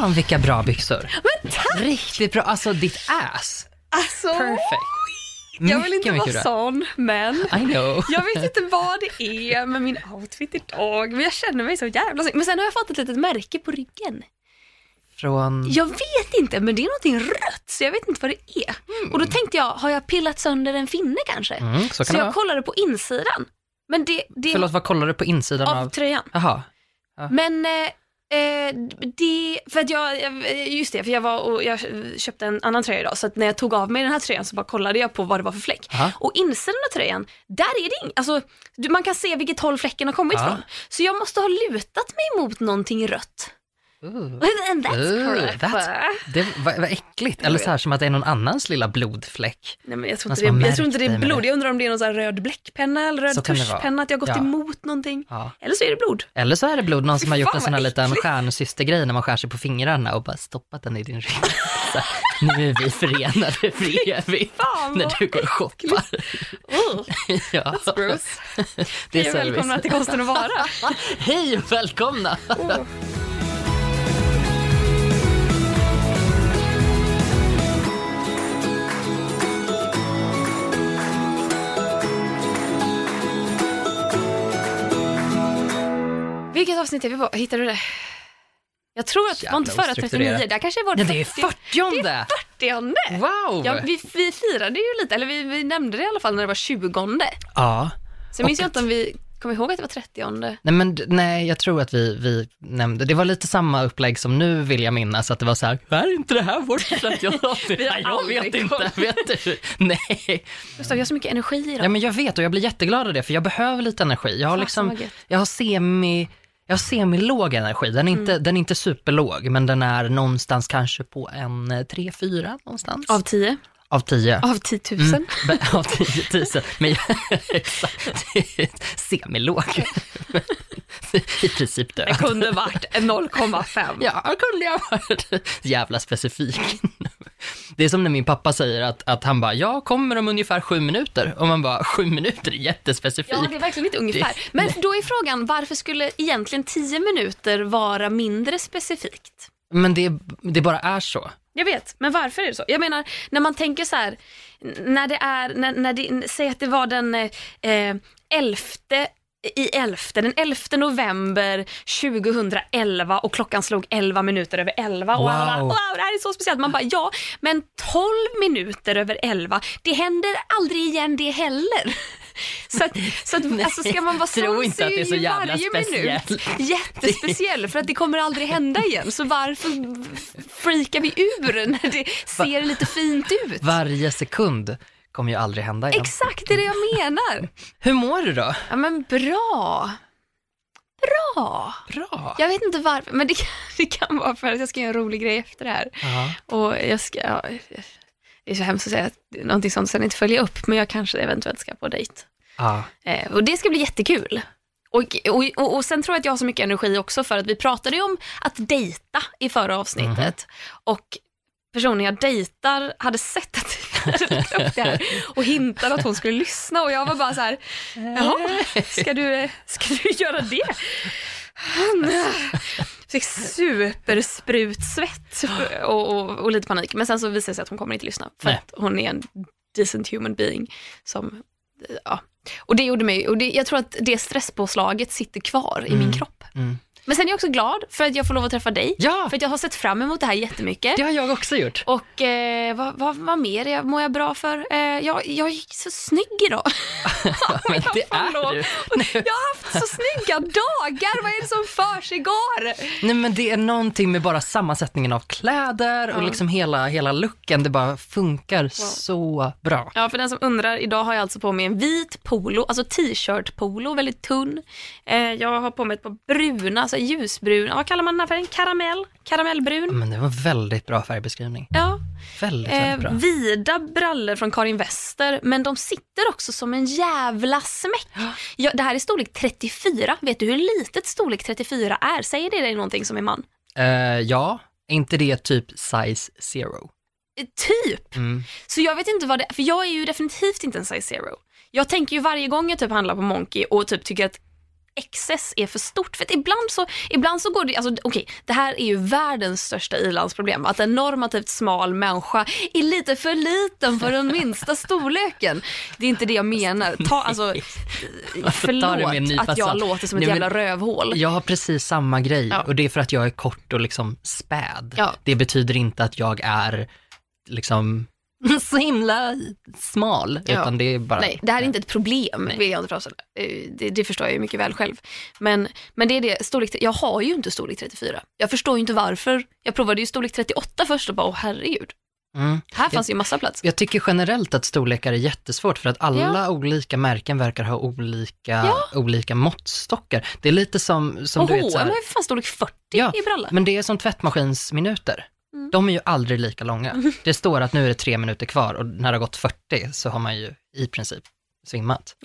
Fan vilka bra byxor. Men tack! Riktigt bra, alltså ditt ass. Alltså, Perfect. jag vill inte Mycket, vara sån, men jag vet inte vad det är med min outfit idag, men jag känner mig så jävla snygg. Men sen har jag fått ett litet märke på ryggen. Från... Jag vet inte, men det är någonting rött, så jag vet inte vad det är. Och då tänkte jag, har jag pillat sönder en finne kanske? Mm, så kan så det jag vara. kollade på insidan. Men det, det Förlåt, vad kollar du på insidan av av? tröjan. Jaha. Men eh, eh, det, för att jag, just det, för jag var och jag köpte en annan tröja idag, så när jag tog av mig den här tröjan så bara kollade jag på vad det var för fläck. Aha. Och insidan av tröjan, där är det ing, alltså man kan se vilket håll fläcken har kommit Ja. från. Så jag måste ha lutat mig mot någonting rött. Ooh. And that's Ooh, correct. that's- Det var, var äckligt, eller så här som att det är någon annans lilla blodfläck. Nej, men jag tror inte, det, jag tror inte det är blod, det. jag undrar om det är någon här röd bläckpenna eller röd Så det tuschpenna, att jag har gått Ja. emot någonting. Ja. Eller så är det blod. Eller så är det blod, någon som har gjort en sån här liten stjärnsystergrej när man skär sig på fingrarna och bara stoppat den i din rygg. Så, nu är vi förenade för evigt när du går och shoppar. Oh, Ja, that's gross. det är Hej och välkomna till Konsten att vara. Hej och välkomna! Oh. Vilket avsnitt är vi på? Hittade du det? Jag tror att det var inte förra 39, ostrukturerat. där kanske var Ja, det det är 40. 40! 40. Wow! Ja, vi, vi firade ju lite, eller vi, vi nämnde det i alla fall när det var 20. Ja. Sen minns jag inte om vi kom ihåg att det var 30. Nej, men nej, jag tror att vi, vi nämnde, det var lite samma upplägg som nu vill jag minnas, att det var så här, är inte det här vårt 30 avsnitt? Vi har Nej, jag vet inte, koll. vet du? Nej. Gustav, jag har så mycket energi idag. Ja, men jag vet och jag blir jätteglad av det, för jag behöver lite energi. Jag har liksom, jag har semi, jag semi-låg energi. Den är, inte, den är inte superlåg, men den är någonstans kanske på en 3-4 någonstans. Av 10? Av 10. Av 10 000? Mm, av 10 000. Men exakt, semilåg. I princip död. Det kunde varit 0,5. Ja, kunde jag varit. Jävla specifik. Det är som när min pappa säger att, att han bara, jag kommer om ungefär sju minuter. Och man bara, sju minuter är jättespecifikt. Ja, det är verkligen inte ungefär. Det- Men då är frågan, varför skulle egentligen 10 minuter vara mindre specifikt? Men det, det bara är så. Jag vet, men varför är det så? Jag menar, när man tänker så här, när det är, när, när det, säg att det var den eh, 11 i 11, den 11 november 2011 och klockan slog 11 minuter över 11 och alla Wow. wow, det här är så speciellt. Man bara, ja, men 12 minuter över 11, det händer aldrig igen det heller. Så att, så att alltså ska man vara Tro inte att det är så jävla varje speciell. minut jättespeciell för att det kommer aldrig hända igen. Så varför freakar vi ur när det ser lite fint ut? Varje sekund kommer ju aldrig hända igen. Exakt, det är det jag menar. Hur mår du då? Ja men bra. Bra. Bra. Jag vet inte varför, men det kan, det kan vara för att jag ska göra en rolig grej efter det här. Ja. Och jag ska, ja, det är så hemskt att säga någonting sånt sen inte följa upp, men jag kanske eventuellt ska på dejt. Ja. Eh, och det ska bli jättekul. Och, och, och, och sen tror jag att jag har så mycket energi också för att vi pratade ju om att dejta i förra avsnittet. Och personen jag dejtar hade sett att jag hade upp det här och hintade att hon skulle lyssna och jag var bara så här, jaha, ska du, ska du göra det? Fick supersprutsvett och, och, och lite panik. Men sen så visade det sig att hon kommer inte lyssna för Nej. att hon är en decent human being som ja. Och det gjorde mig, och det, jag tror att det stresspåslaget sitter kvar i min kropp. Mm. Men sen är jag också glad för att jag får lov att träffa dig. Ja. För att jag har sett fram emot det här jättemycket. Det har jag också gjort. Och eh, vad, vad, vad mer jag, mår jag bra för? Eh, jag, jag är så snygg idag. Men Jag det är lov. du. Jag har haft så snygga dagar. Vad är det som försiggår? Nej men det är någonting med bara sammansättningen av kläder och Ja. liksom hela, hela looken, det bara funkar så bra. Ja, för den som undrar, idag har jag alltså på mig en vit polo, alltså t-shirt polo, väldigt tunn. Eh, jag har på mig ett par bruna, alltså ljusbruna, vad kallar man den här färgen? Karamell? Karamellbrun? Men det var väldigt bra färgbeskrivning. Ja. Väldigt, Eh, väldigt bra. vida brallor från Karin Wester, men de sitter också som en jävla smäck. Ja, det här är storlek 34. Vet du hur litet storlek 34 är? Säger det dig någonting som är man? Eh, ja, är inte det typ size zero? Eh, Typ. Mm. Så jag vet inte vad det för jag är ju definitivt inte en size zero. Jag tänker ju varje gång jag typ handlar på Monkey och typ tycker att XS är för stort. För att ibland så, ibland så går det, alltså okej, det här är ju världens största ilandsproblem. Att en normativt smal människa är lite för liten för den minsta storleken. Det är inte det jag menar. Ta, alltså, en förlåt att jag låter som ett Nej, jävla rövhål. Jag har precis samma grej Ja. och det är för att jag är kort och liksom späd. Ja. Det betyder inte att jag är liksom så himla smal, Ja. utan det är bara... Nej, det här är inte ett problem, Nej. vill jag inte framställa. Eh, det, det förstår jag ju mycket väl själv. Men, men det är det, storlek, jag har ju inte storlek 34. Jag förstår ju inte varför. Jag provade ju storlek 38 först och bara, åh herregud, Mm. här fanns ju massa plats. Jag tycker generellt att storlekar är jättesvårt för att alla olika märken verkar ha olika, olika måttstockar. Det är lite som, som och du vet, H&M har ju för fan storlek 40 Ja, i bralla. men det är som tvättmaskinsminuter. Mm. De är ju aldrig lika långa. Det står att nu är det tre minuter kvar och när det har gått 40 så har man ju i princip svimmat.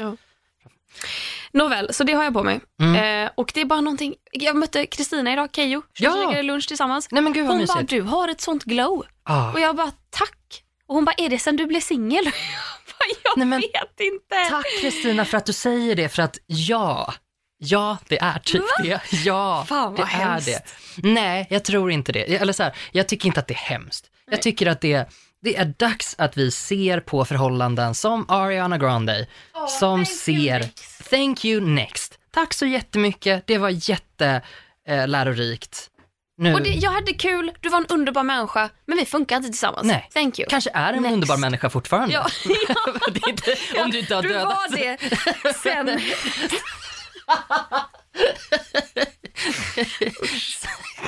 Nåväl, så det har jag på mig. Mm. Eh, och det är bara någonting, jag mötte Kristina idag, Keyyo, Ja. ja. lunch tillsammans. Nej men gud Hon bara, mysigt. du har ett sånt glow. Ah. Och jag bara, tack. Och hon bara, är det sen du blev singel? Jag bara, jag Nej, men- vet inte. Tack Kristina för att du säger det, för att ja, ja det är typ det. Ja, Fan, det vad är hemskt. det. Nej, jag tror inte det. Eller så här, jag tycker inte att det är hemskt. Jag tycker att det, det är dags att vi ser på förhållanden som Ariana Grande, som thank you, ser next. Thank you next. Tack så jättemycket, det var jätte eh. Nu, Och det, jag hade kul, du var en underbar människa, men vi funkar inte tillsammans. Nej. Thank you. kanske är en Next. underbar människa fortfarande. Ja, är inte, om du inte har du dödat. var det sen.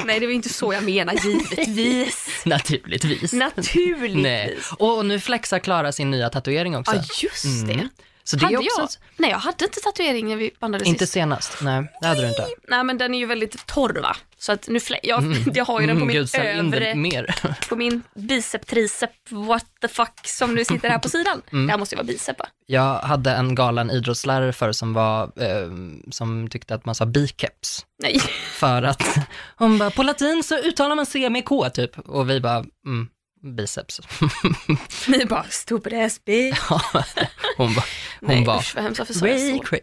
Nej, det var inte så jag menar, givetvis. Naturligtvis. Naturligtvis. Nej. Och nu flexar Klara sin nya tatuering också. Ja, just det. Mm. Så det Hade är också... jag? Nej, jag hade inte tatuering när vi bandade Inte sist. senast, nej det hade du inte. Nej, men den är ju väldigt torr va? Så att nu, flä- jag, jag har ju den på Mm, min gud, sälj in det övre, mer. på min bicep, tricep, what the fuck som nu sitter här på sidan. Mm. Det här måste ju vara bicep va? Jag hade en galen idrottslärare förr som var, eh, som tyckte att man sa biceps. Nej. För att hon bara, på latin så uttalar man C med K typ. Och vi bara, mm, biceps. Ni bara, stupid ass bitch. hon bara, hon Nej, bara, usch vad hemskt, varför sa jag så?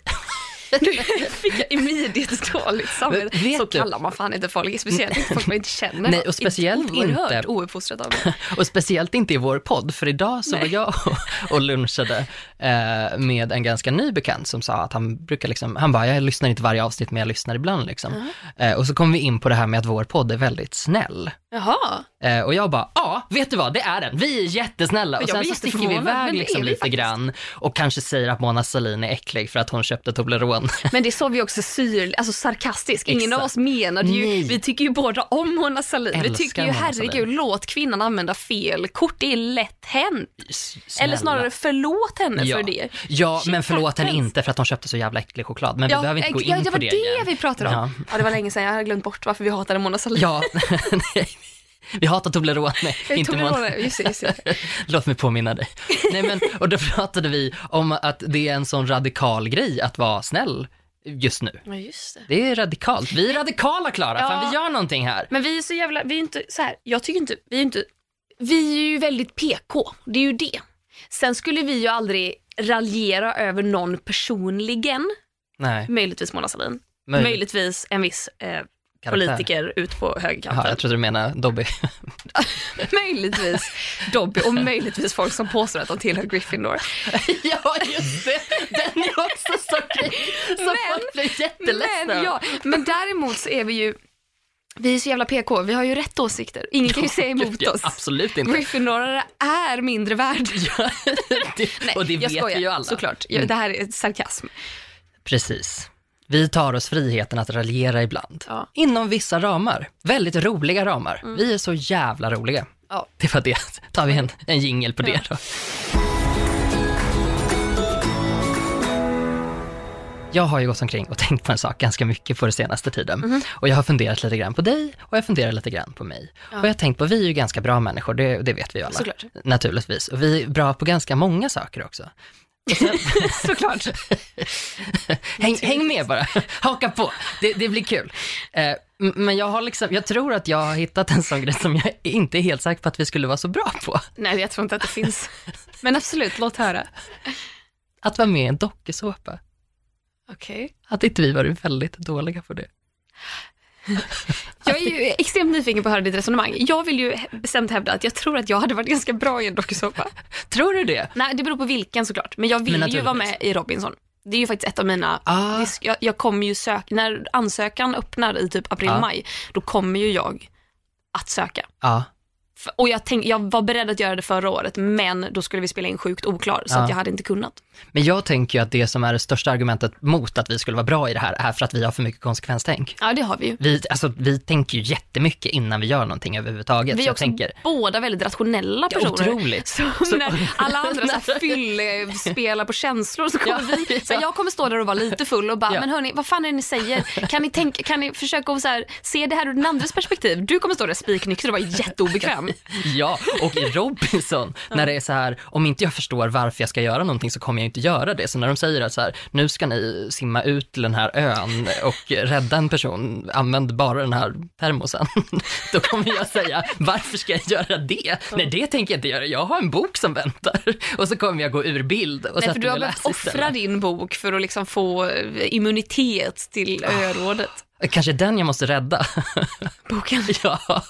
Nu fick jag immediat dåligt samvete. Vet Så du- kallar man fan inte folk, speciellt inte folk man inte känner. Nej, och speciellt Oerhört inte- ouppfostrat av mig. Och speciellt inte i vår podd, för idag så Nej. var jag och, och lunchade eh, med en ganska ny bekant som sa att han brukar liksom, han bara, jag lyssnar inte varje avsnitt men jag lyssnar ibland liksom. Eh, och så kom vi in på det här med att vår podd är väldigt snäll. Jaha. Eh, och jag bara, ja, vet du vad, det är den. Vi är jättesnälla. Och sen så sticker vi iväg det liksom vi lite faktiskt. grann och kanske säger att Mona Sahlin är äcklig för att hon köpte Toblerone. Men det sa vi också syr, alltså sarkastiskt. Ingen av oss menade ju, Nej. vi tycker ju båda om Mona Sahlin. Vi Älskar tycker ju herregud, låt kvinnan använda fel kort, det är lätt hänt. Snälla. Eller snarare förlåt henne ja. för det. Ja, Shit men förlåt henne inte för att hon köpte så jävla äcklig choklad. Men vi behöver inte gå in ja, det på var det det igen. vi pratade om. Ja. Ja. det var länge sedan, jag hade glömt bort varför vi hatade Mona Sahlin. Ja. Vi hatar Toblerone, inte det just det, just det. Låt mig påminna dig. Nej, men, och då pratade vi om att det är en sån radikal grej att vara snäll just nu. Ja, just det. Det är radikalt. Vi är radikala, Klara. Ja. Fan, vi gör någonting här. Men vi är så jävla, vi är inte så här, jag tycker inte, vi är inte, vi är ju väldigt PK, det är ju det. Sen skulle vi ju aldrig raljera över någon personligen, Nej, möjligtvis Mona Sahlin, möjligt. möjligtvis en viss eh, Karaktär. politiker ut på högerkanten. jag trodde du menade Dobby. möjligtvis Dobby och möjligtvis folk som påstår att de tillhör Gryffindor. ja, just det. Den är också så kul. Så Men- folk blir jätteledsna. Men, ja, men däremot så är vi ju, vi är så jävla PK, vi har ju rätt åsikter. Ingen kan ju säga emot Ja, oss. Absolut inte. Gryffindorare är mindre värd. Ja, det, och det vet skojar, vi ju alla. såklart. Ja, Det här är sarkasm. Precis. Vi tar oss friheten att raljera ibland. Ja. Inom vissa ramar. Väldigt roliga ramar. Vi är så jävla roliga. Ja. Det var det. tar vi en, en jingel på det då. Jag har ju gått omkring och tänkt på en sak ganska mycket på den senaste tiden. Mhm. Och jag har funderat lite grann på dig och jag funderar lite grann på mig. Och jag har tänkt på, vi är ju ganska bra människor, det, det vet vi ju alla. Såklart. Naturligtvis. Och vi är bra på ganska många saker också. Sen, Såklart. häng, häng med bara, haka på, det, det blir kul. Eh, men jag har liksom, jag tror att jag har hittat en sån grej som jag inte är helt säker på att vi skulle vara så bra på. Nej, jag tror inte att det finns. Men absolut, låt höra. Att vara med i en dokusåpa. Okej. Hade inte vi varit väldigt dåliga på det? Jag är ju extremt nyfiken på att höra ditt resonemang. Jag vill ju bestämt hävda att jag tror att jag hade varit ganska bra i en dokusåpa. Tror du det? Nej, det beror på vilken såklart. Men jag vill Men ju vara med i Robinson. Det är ju faktiskt ett av mina, Ah. jag, jag kommer ju söka, när ansökan öppnar i typ april, Ja. maj, då kommer ju jag att söka. F- Och jag, tänk, jag var beredd att göra det förra året, men då skulle vi spela in sjukt oklar, så Ja. att jag hade inte kunnat. Men jag tänker ju att det som är det största argumentet mot att vi skulle vara bra i det här är för att vi har för mycket konsekvenstänk. Ja, det har vi ju. Vi, alltså, vi tänker ju jättemycket innan vi gör någonting överhuvudtaget. Vi är också tänker, båda väldigt rationella personer. otroligt. Så, när alla andra så här spelar på känslor så kommer Ja, vi, så ja. jag kommer stå där och vara lite full och bara, Ja. men hörni, vad fan är det ni säger? Kan ni, tänka, kan ni försöka så här, se det här ur den andres perspektiv? Du kommer stå där spiknykter och vara jätteobekväm. Ja, och i Robinson, när det är så här, om inte jag förstår varför jag ska göra någonting så kommer jag inte göra det. Så när de säger att så här, nu ska ni simma ut till den här ön och rädda en person, använd bara den här termosen. Då kommer jag säga, varför ska jag göra det? Nej, det tänker jag inte göra. Jag har en bok som väntar. Och så kommer jag gå ur bild och Nej, för du har behövt offra din bok för att liksom få immunitet till örådet. Kanske den jag måste rädda. Boken. Ja,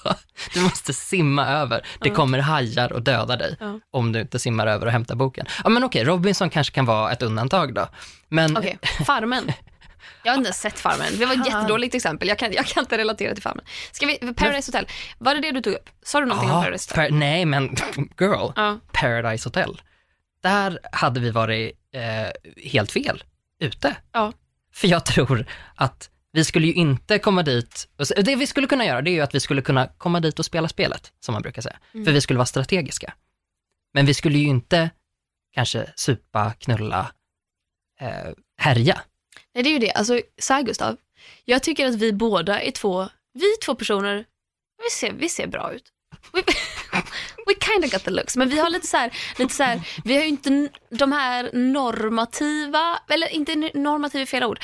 du måste simma över. Det kommer hajar och döda dig Ja. om du inte simmar över och hämtar boken. Ja men okej, Robinson kanske kan vara ett undantag då. Men Okej, Farmen. Jag har inte ens sett Farmen. Det var ett jättedåligt exempel. Jag kan, jag kan inte relatera till Farmen. Ska vi, Paradise Hotel, var det det du tog upp? Sa du någonting om Ja, Paradise Hotel? per, nej men girl, Ja. Paradise Hotel. Där hade vi varit eh, helt fel ute. Ja. För jag tror att vi skulle ju inte komma dit, och det vi skulle kunna göra det är ju att vi skulle kunna komma dit och spela spelet, som man brukar säga. Mm. För vi skulle vara strategiska. Men vi skulle ju inte kanske supa, knulla, eh, härja. Nej, det är ju det. Alltså, så här Gustav, jag tycker att vi båda är två, vi två personer, vi ser, vi ser bra ut. We, we kind of got the looks, men vi har lite så här, lite så här, vi har ju inte de här normativa, eller inte n- normativ är fel ord.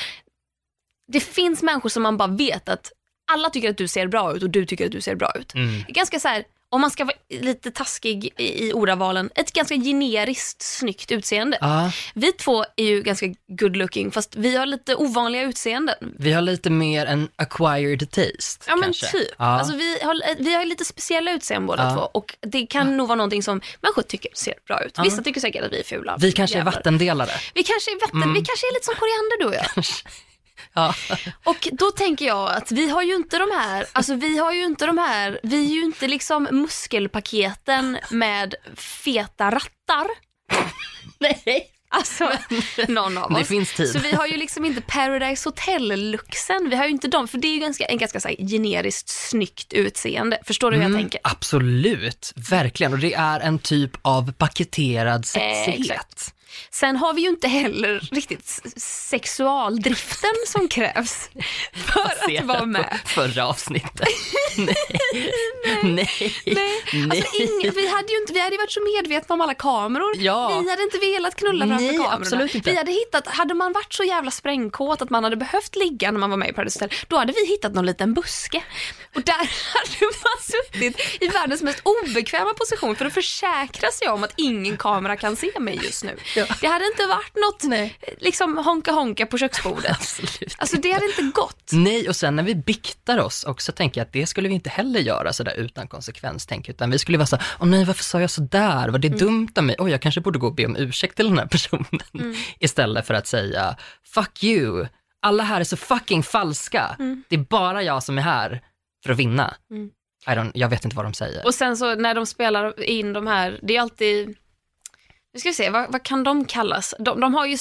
Det finns människor som man bara vet att alla tycker att du ser bra ut och du tycker att du ser bra ut. Mm. Är ganska så här, om man ska vara lite taskig i, ordavalen, ett ganska generiskt snyggt utseende. Ja, Vi två är ju ganska good looking fast vi har lite ovanliga utseenden. vi har lite mer en acquired taste. Ja men kanske. typ. Ja. Alltså, vi, har, vi har lite speciella utseenden båda Ja. två och det kan nog vara någonting som människor tycker ser bra ut. Vissa tycker säkert att vi är fula. vi kanske är jävlar. vattendelare. Vi kanske är vatten, Mm. vi kanske är lite som koriander du och jag. Ja. Och då tänker jag att vi har ju inte de här, alltså vi har ju inte de här, vi är ju inte liksom muskelpaketen med feta rattar. Nej. Alltså, någon av Det oss. finns tid. Så vi har ju liksom inte Paradise Hotel-luxen. Vi har ju inte dem, för det är ju ganska, en ganska så här, generiskt snyggt utseende. Förstår du hur jag Mm, tänker? Absolut, verkligen. Och det är en typ av paketerad sexighet. exakt. Sen har vi ju inte heller riktigt sexualdriften som krävs för att vara med. Förra avsnittet. Nej. Nej. Nej, alltså ingen, vi hade ju inte, vi hade varit så medvetna om alla kameror. Ja. Vi hade inte velat knulla framför Nej, kamerorna. absolut inte. Vi hade hittat, hade man varit så jävla sprängkåt att man hade behövt ligga när man var med i Paradise Hotel, då hade vi hittat någon liten buske. Och där hade man suttit i världens mest obekväma position för att försäkra sig om att ingen kamera kan se mig just nu. Ja. Det hade inte varit något Nej. liksom honka-honka på köksbordet. Absolut. Alltså det hade inte gått. Nej, och sen när vi biktar oss också tänker jag att det skulle vi inte heller göra sådär utan konsekvenstänk, utan vi skulle vara så åh nej, varför sa jag sådär? Var det Mm. dumt av mig? Oj, jag kanske borde gå och be om ursäkt till den här personen. Mm. Istället för att säga, fuck you, alla här är så fucking falska. Det är bara jag som är här för att vinna. Mm. Jag vet inte vad de säger. Och sen så när de spelar in de här, det är alltid, nu ska vi se, vad, vad kan de kallas? De, de har ju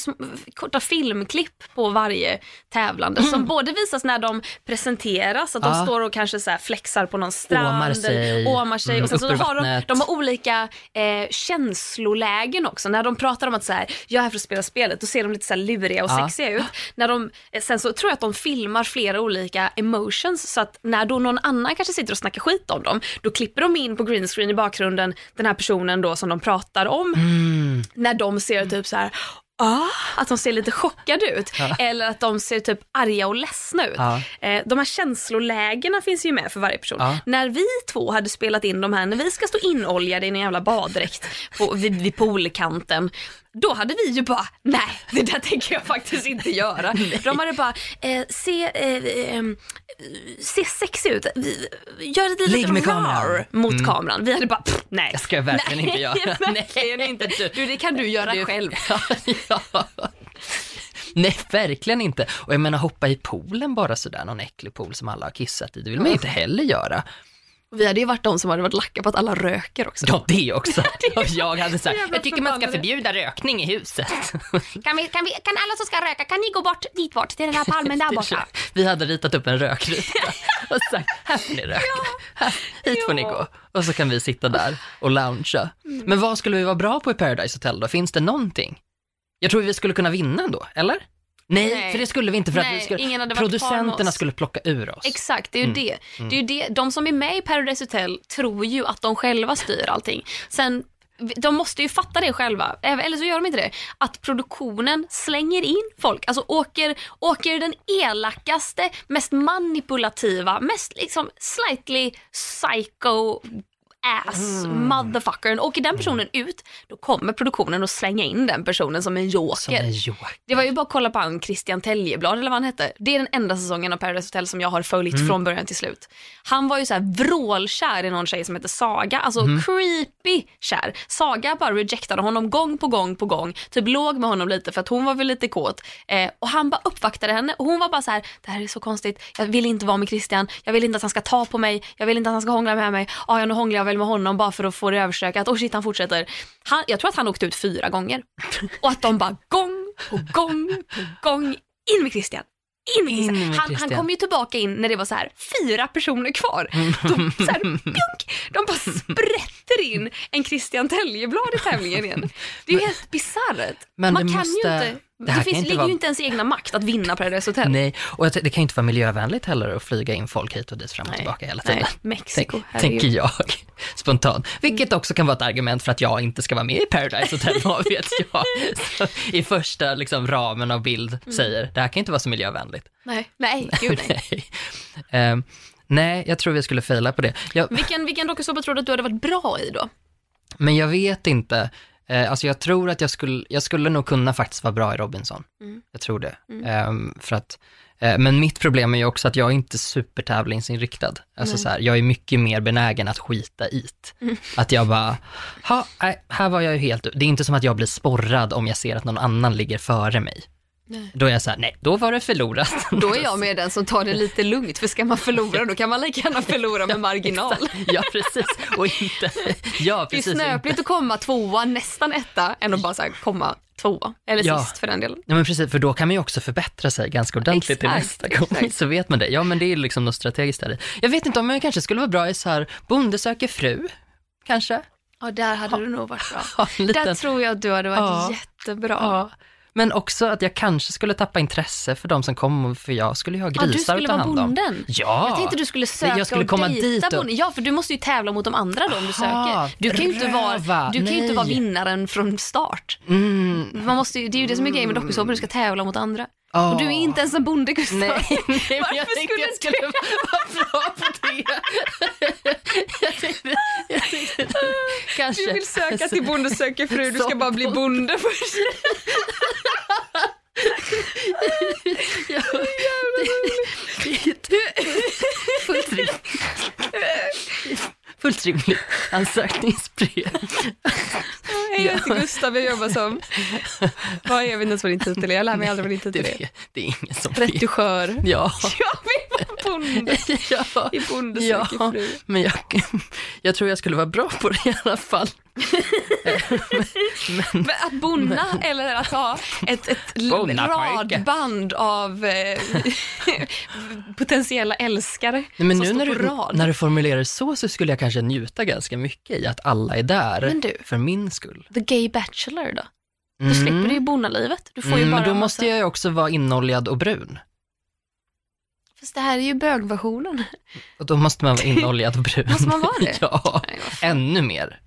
korta filmklipp på varje tävlande som både visas när de presenteras, att de Mm. Ja. står och kanske så flexar på någon strand, Åmar sig. åmar sig. Mm, och sen så har de, de har olika eh, känslolägen också. När de pratar om att så här, jag är här för att spela spelet, då ser de lite så luriga och Ja. sexiga ut. När de, eh, sen så tror jag att de filmar flera olika emotions, så att när då någon annan kanske sitter och snackar skit om dem, då klipper de in på green screen i bakgrunden den här personen då som de pratar om, Mm. När de ser typ så här Ah, att de ser lite chockade ut eller att de ser typ arga och ledsna ut. Ja. Eh, de här känslolägena finns ju med för varje person. När vi två hade spelat in de här, när vi ska stå inoljade i en jävla baddräkt på, vid, vid poolkanten, då hade vi ju bara, nej det där tänker jag faktiskt inte göra. De hade bara, eh, se, eh, eh, se sexig ut, Vi- gör lite, Ligg med kameran. mot Mm. kameran. Vi hade bara, pff, nej. Det ska jag verkligen inte göra. verkligen inte. Du, det kan du göra Det- själv. ja. Nej, verkligen inte. Och jag menar hoppa i poolen bara sådär, någon äcklig pool som alla har kissat i, det vill man inte heller göra. Vi hade ju varit de som hade varit lacka på att alla röker också. Ja, det också. Och jag hade sagt, jag tycker man ska förbjuda rökning i huset. Kan, vi, kan, vi, kan alla som ska röka, kan ni gå bort dit bort till den här palmen där borta? Vi hade ritat upp en rökruta och sagt, här får ni röka, här, hit får ni gå. Och så kan vi sitta där och loungea. Men vad skulle vi vara bra på i Paradise Hotel då? Finns det någonting? Jag tror vi skulle kunna vinna ändå, eller? Nej, Nej. för det skulle vi inte för att Nej, vi skulle, ingen hade producenterna skulle plocka ur oss. Exakt, det är ju det. det, är ju det. De som är med i Paradise Hotel tror ju att de själva styr allting. Sen, de måste ju fatta det själva, eller så gör de inte det. Att produktionen slänger in folk, alltså åker, åker den elakaste, mest manipulativa, mest liksom slightly psycho ass motherfuckern. Åker den personen ut, då kommer produktionen att slänga in den personen som en joker. Som en joker. Det var ju bara att kolla på han Christian Teljeblad eller vad han hette. Det är den enda säsongen av Paradise Hotel som jag har följt från början till slut. Han var ju så här vrålkär i någon tjej som heter Saga, alltså creepy kär. Saga bara rejectade honom gång på gång på gång, typ låg med honom lite för att hon var väl lite kåt. Eh, och han bara uppvaktade henne och hon var bara så här: det här är så konstigt, jag vill inte vara med Christian, jag vill inte att han ska ta på mig, jag vill inte att han ska hångla med mig, ah, ja nu hånglar jag väl med honom bara för att få det överstökat, oh shit han fortsätter. Han, jag tror att han åkte ut fyra gånger och att de bara gång på gång på gång, in med Christian. In med Christian. han, han kom ju tillbaka in när det var så här fyra personer kvar. De, så här, pjunk, de bara sprätter in en Christian Teljeblad i tävlingen igen. Det är ju helt bisarrt. Man kan måste- ju inte, det det, här finns, ligger vara- ju inte ens i egna makt att vinna Paradise Hotel. Nej, och det kan ju inte vara miljövänligt heller att flyga in folk hit och dit fram och Nej. tillbaka hela Nej, tiden. Mexiko, Tänk, tänker jag spontant. Vilket också kan vara ett argument för att jag inte ska vara med i Paradise Hotel, vad vet jag. Så, I första liksom, ramen av bild Mm. säger, det här kan inte vara så miljövänligt. Nej, nej, gud nej. Nej. Ehm, nej, jag tror vi skulle faila på det. Jag, Vilken, vilken dokusåpa tror du att du hade varit bra i då? men jag vet inte. Eh, alltså jag tror att jag skulle, jag skulle nog kunna faktiskt vara bra i Robinson. Mm. Jag tror det. Ehm, för att, eh, men mitt problem är ju också att jag är inte supertävlingsinriktad. Alltså så här, jag är mycket mer benägen att skita i. Mm. Att jag bara, ha, nej, här var jag ju helt, det är inte som att jag blir sporrad om jag ser att någon annan ligger före mig. Nej. Då är jag så här, nej, då var det förlorat. Då är jag med den som tar det lite lugnt, för ska man förlora då kan man lika gärna förlora med marginal. ja, precis. Och inte, ja, Det är precis. snöpligt att komma tvåa, nästan etta, än att bara så här komma tvåa. Eller Ja. sist för den delen. Ja men precis, för då kan man ju också förbättra sig ganska ordentligt till Exakt, nästa gång. exakt. Så vet man det. Ja men det är liksom något strategiskt där. Jag vet inte om jag kanske skulle vara bra i så här, Bonde söker fru, kanske? Ja, där hade du nog varit bra. Ha en liten, Där tror jag att du hade varit Ja. jättebra. ja. Men också att jag kanske skulle tappa intresse för de som kom, för jag skulle ju ha Ja, grisar du skulle vara hand om. bonden. Ja! Jag tänkte du skulle söka jag skulle och komma dit och- bonden. Ja, för du måste ju tävla mot de andra då om du söker. Du kan ju inte vara, du kan inte vara vinnaren från start. Mm. Man måste det är ju det som är grejen med dokusåpor, du ska tävla mot andra. Ja. Och du är inte ens en bonde Gustav. Nej, nej Varför jag skulle jag skulle vara bra på det. jag tänkte, jag tänkte, kanske. Du vill söka till Bonde söker fru, du ska bara bli bonde först. Ja. Fullt rimligt. Fullt rimligt ansökningsbrev. Heter Gustav, jag jobbar som... Vad är, jag vet inte ens vad din titel är, jag lär mig aldrig vad din Det, titel är. det är ingen som. Retuschör. Ja. Vara bonde. ja. I Bonde Ja, fru. men jag, jag tror jag skulle vara bra på det i alla fall. Men att bonna eller att ha ett, ett radband av eh, potentiella älskare Nej, men som nu står när på du, rad. när du formulerar det så, så skulle jag kanske njuta ganska mycket i att alla är där Men du. för min skull. The Gay Bachelor då? Du slipper ju bonnalivet. Du får ju Mm, bara men då massa... måste jag ju också vara inoljad och brun. Fast det här är ju bögversionen. Och då måste man vara inoljad och brun. Måste man vara det? ja, ännu mer.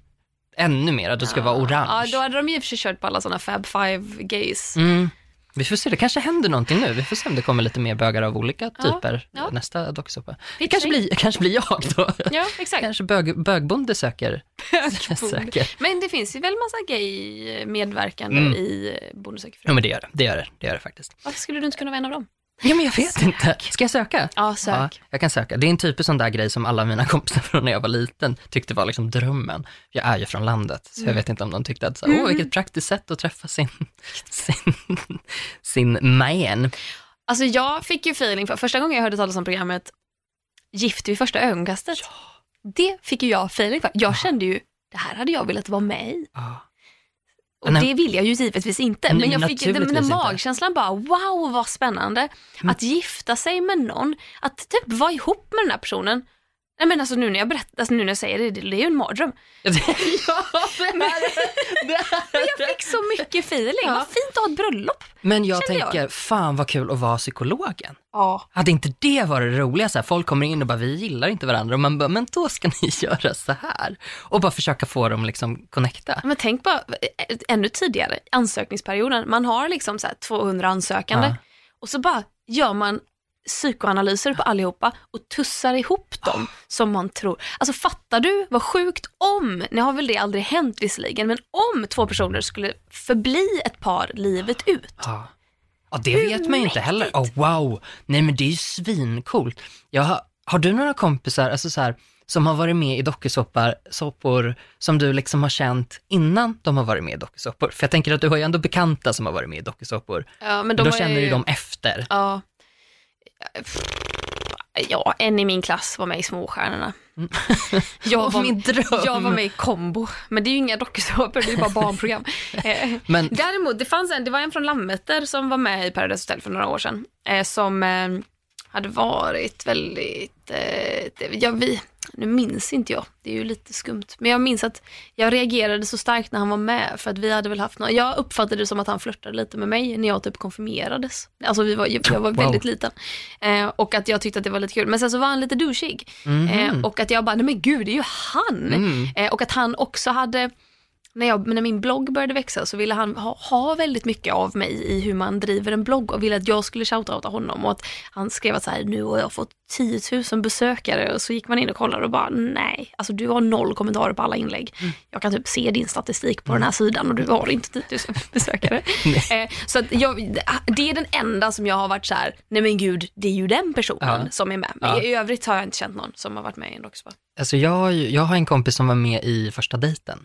Ännu mer, att du ska vara Ja, orange. då hade de ju i och för sig kört på alla sådana Fab Five gays. Mm. Vi får se, det kanske händer någonting nu. Vi får se om det kommer lite mer bögar av olika Ja, typer ja. nästa dokusåpa. Det kanske blir, kanske blir jag då. Ja, exakt. Kanske bög, bögbonde söker. söker. Men det finns ju väl massa gay medverkande Mm. i Bonde söker. Ja men det gör det, det gör det, det gör det faktiskt. Varför skulle du inte kunna vara en av dem? Ja men jag vet inte. Ska jag söka? Ja, sök. Ja, jag kan söka. Det är en typisk sån där grej som alla mina kompisar från när jag var liten tyckte var liksom drömmen. Jag är ju från landet, så jag vet inte om de tyckte att, så, åh vilket praktiskt sätt att träffa sin, sin, sin man. Alltså jag fick ju feeling för, första gången jag hörde talas om programmet Gift vid första ögonkastet. Det fick ju jag feeling för. Jag kände ju, det här hade jag velat vara med i. Ja. Och det vill jag ju givetvis inte. Men jag fick den, den magkänslan bara, wow vad spännande. Att gifta sig med någon, att typ vara ihop med den här personen. Nej men alltså nu när jag berättar, alltså nu när jag säger det, det, det är ju en mardröm. ja, det Men jag fick så mycket feeling. Ja. Vad fint att ha ett bröllop. Men jag Kände jag. tänker, fan vad kul att vara psykologen. Ja. Hade inte det varit det roliga? Så här, folk kommer in och bara, vi gillar inte varandra. Och man bara, men då ska ni göra så här. Och bara försöka få dem liksom connecta. Men tänk bara eh, ännu tidigare, ansökningsperioden. Man har liksom så här 200 ansökande Ja. och så bara gör man psykoanalyser på allihopa och tussar ihop dem som man tror. Alltså fattar du vad sjukt om, nu har väl det aldrig hänt visserligen, men om två personer skulle förbli ett par livet ut. Ja. Ja, det Hur vet man ju inte heller. Oh, wow, nej men det är ju svincoolt. Jag har, har du några kompisar, alltså så här, som har varit med i dokusåpor, såpor, som du liksom har känt innan de har varit med i dokusåpor? För jag tänker att du har ju ändå bekanta som har varit med i dokusåpor. Ja, men Då var känner ju- du dem efter. Ja. Ja, en i min klass var med i Småstjärnorna. Jag Åh, var, min dröm. jag var med i Kombo, men det är ju inga dokusåpor, det är bara barnprogram. Eh, Men Däremot, det fanns en, det var en från Landvetter som var med i Paradise Hotel för några år sedan, eh, som eh, hade varit väldigt, ja, vi, nu minns inte jag, det är ju lite skumt, men jag minns att jag reagerade så starkt när han var med, för att vi hade väl haft något, jag uppfattade det som att han flörtade lite med mig när jag typ konfirmerades. Alltså vi var, jag var Wow. väldigt liten. Eh, och att jag tyckte att det var lite kul, men sen så var han lite douchig. Eh, och att jag bara, nej men gud, det är ju han. Mm. Eh, och att han också hade, när, jag, när min blogg började växa så ville han ha, ha väldigt mycket av mig i hur man driver en blogg och ville att jag skulle shoutouta honom och att han skrev att så här, nu har jag fått 10 000 besökare och så gick man in och kollade och bara nej, alltså du har noll kommentarer på alla inlägg. Jag kan typ se din statistik på den här sidan och du har inte 10 000 besökare. eh, så jag, det är den enda som jag har varit så här, nej men gud, det är ju den personen Ja. som är med. Men Ja. i övrigt har jag inte känt någon som har varit med i en dokusåpa. alltså jag, jag har en kompis som var med i första dejten.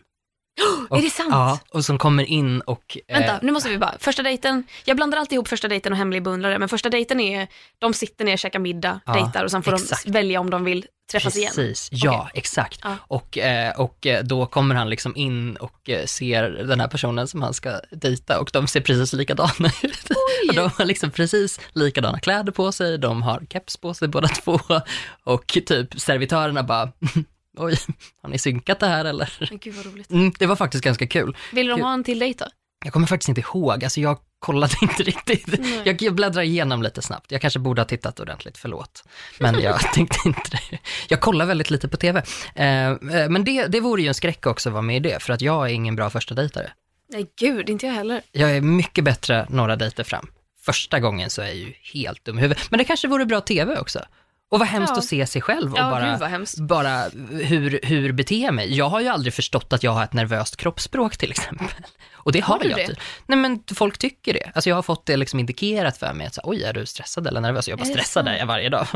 Är det sant? Ja, och som kommer in och... eh, Vänta, nu måste vi bara, första dejten, jag blandar alltid ihop första dejten och hemlig beundrare, men första dejten är, de sitter ner, käkar middag, Ja, dejtar och sen får exakt. de välja om de vill träffas igen. Precis, ja Okej. exakt. Ja. Och, eh, och eh, då kommer han liksom in och eh, ser den här personen som han ska dejta och de ser precis likadana ut. Och de har liksom precis likadana kläder på sig, de har keps på sig båda två och typ servitörerna bara, oj, har ni synkat det här eller? Men gud vad roligt. Mm, det var faktiskt ganska kul. Vill de ha en till dejt då? Jag kommer faktiskt inte ihåg, alltså jag kollade inte riktigt. Nej. Jag, jag bläddrar igenom lite snabbt. Jag kanske borde ha tittat ordentligt, förlåt. Men jag tänkte inte det. Jag kollar väldigt lite på tv. Eh, eh, men det, det vore ju en skräck också att vara med i det, för att jag är ingen bra första dejtare. Nej gud, inte jag heller. Jag är mycket bättre några dejter fram. Första gången så är jag ju helt dum i huvudet. Men det kanske vore bra tv också. Och vad hemskt Ja. att se sig själv och Ja, bara, bara hur, hur beter jag mig. Jag har ju aldrig förstått att jag har ett nervöst kroppsspråk till exempel. Och det har, Har jag. det? typ. Nej men folk tycker det. Alltså jag har fått det liksom indikerat för mig att så, oj är du stressad eller nervös? Jag bara stressad är jag varje dag.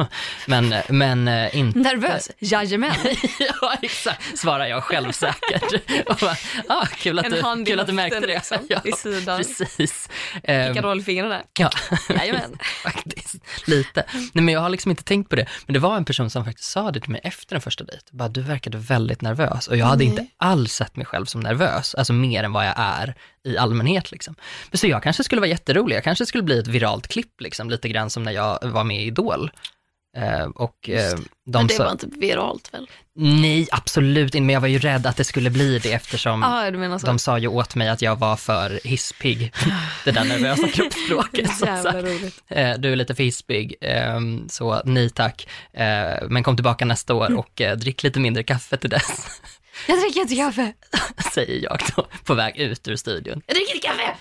Men, men eh, inte. Nervös? Jajamän. ja exakt, svarar jag självsäkert. Och bara, ah, kul att En du, i kul att du märkte det. liksom, ja, vid sidan. Precis. Ehm, Pickadollfingrarna. Ja, Jajamän. faktiskt. Lite. Nej men jag har liksom inte tänkt på det. Men det var en person som faktiskt sa det till mig efter en första dejt. Bara, du verkade väldigt nervös. Och jag hade Nej. inte alls sett mig själv som nervös. Alltså mer än vad jag är i allmänhet liksom. Men så jag kanske skulle vara jätterolig. Jag kanske skulle bli ett viralt klipp liksom. Lite grann som när jag var med i Idol. Eh, och eh, de Men det var inte viralt väl? nej absolut inte, men jag var ju rädd att det skulle bli det eftersom så. de sa ju åt mig att jag var för hispig, det där nervösa kroppsspråket. Eh, du är lite för hispig, ehm, så nej tack. Men kom tillbaka nästa år och eh, drick lite mindre kaffe till dess, Jag dricker inte kaffe. säger jag då, på väg ut ur studion. Jag dricker inte kaffe.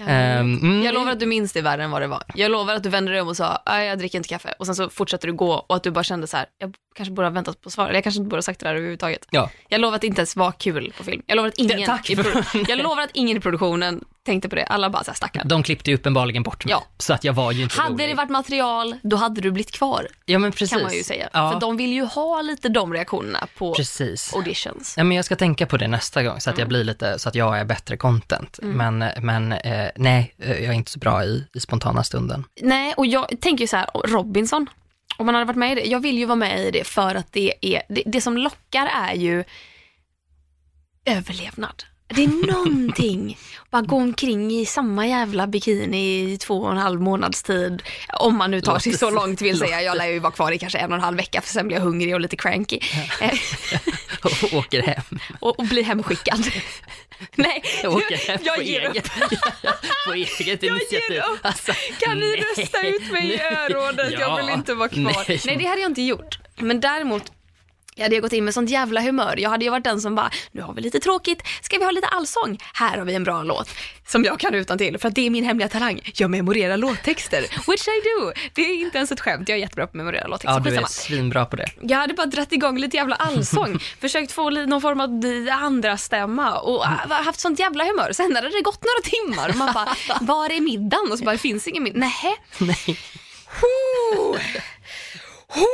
Mm. Jag lovar att du minns det värre än vad det var. Jag lovar att du vände dig om och sa, "Nej, jag dricker inte kaffe. Och sen så fortsätter du gå och att du bara kände så här, jag kanske borde ha väntat på svar. Eller jag kanske inte borde ha sagt det där överhuvudtaget. Ja. Jag lovar att det inte ens var kul på film. Jag lovar att ingen, tack i, jag lovar att ingen i produktionen tänkte på det. Alla bara så här. De klippte ju uppenbarligen bort mig, Ja. så att jag var ju inte Hade rolig. det varit material, då hade du blivit kvar, Ja men precis. kan man ju säga. Ja, För de vill ju ha lite de reaktionerna på precis. auditions. Ja, men jag ska tänka på det nästa gång så att Mm. jag blir lite, så att jag är bättre content. Men, men eh, nej, eh, jag är inte så bra i, i spontana stunden. Nej, och jag tänker ju så här, Robinson, om man hade varit med i det, jag vill ju vara med i det för att det är, det, det som lockar är ju överlevnad. Det är någonting, bara gå omkring i samma jävla bikini i två och en halv månads tid. Om man nu tar sig så långt vill säga. Jag lär ju vara kvar i kanske en och en halv vecka för sen blir jag hungrig och lite cranky. Och åker hem. och, och blir hemskickad. Nej, Jag åker hem jag på, ger eget, på eget initiativ. upp. Alltså, Kan ni rösta ut mig i örådet? Jag Ja. vill inte vara kvar. Nej. Nej. det hade jag inte gjort. Men däremot, jag hade gått in med sånt jävla humör. Jag hade ju varit den som bara, nu har vi lite tråkigt, ska vi ha lite allsång? Här har vi en bra låt som jag kan utan till för att det är min hemliga talang. Jag memorerar låttexter, which I do. Det är inte ens ett skämt, jag är jättebra på att memorera låttexter. Ja, du är svinbra på det. Jag hade bara dratt igång lite jävla allsång, försökt få någon form av andra stämma och äh, haft sånt jävla humör. Sen hade det gått några timmar och man bara, var är middagen? Och så bara, det finns ingen middag. Nähä. Nej. Ho! Ho!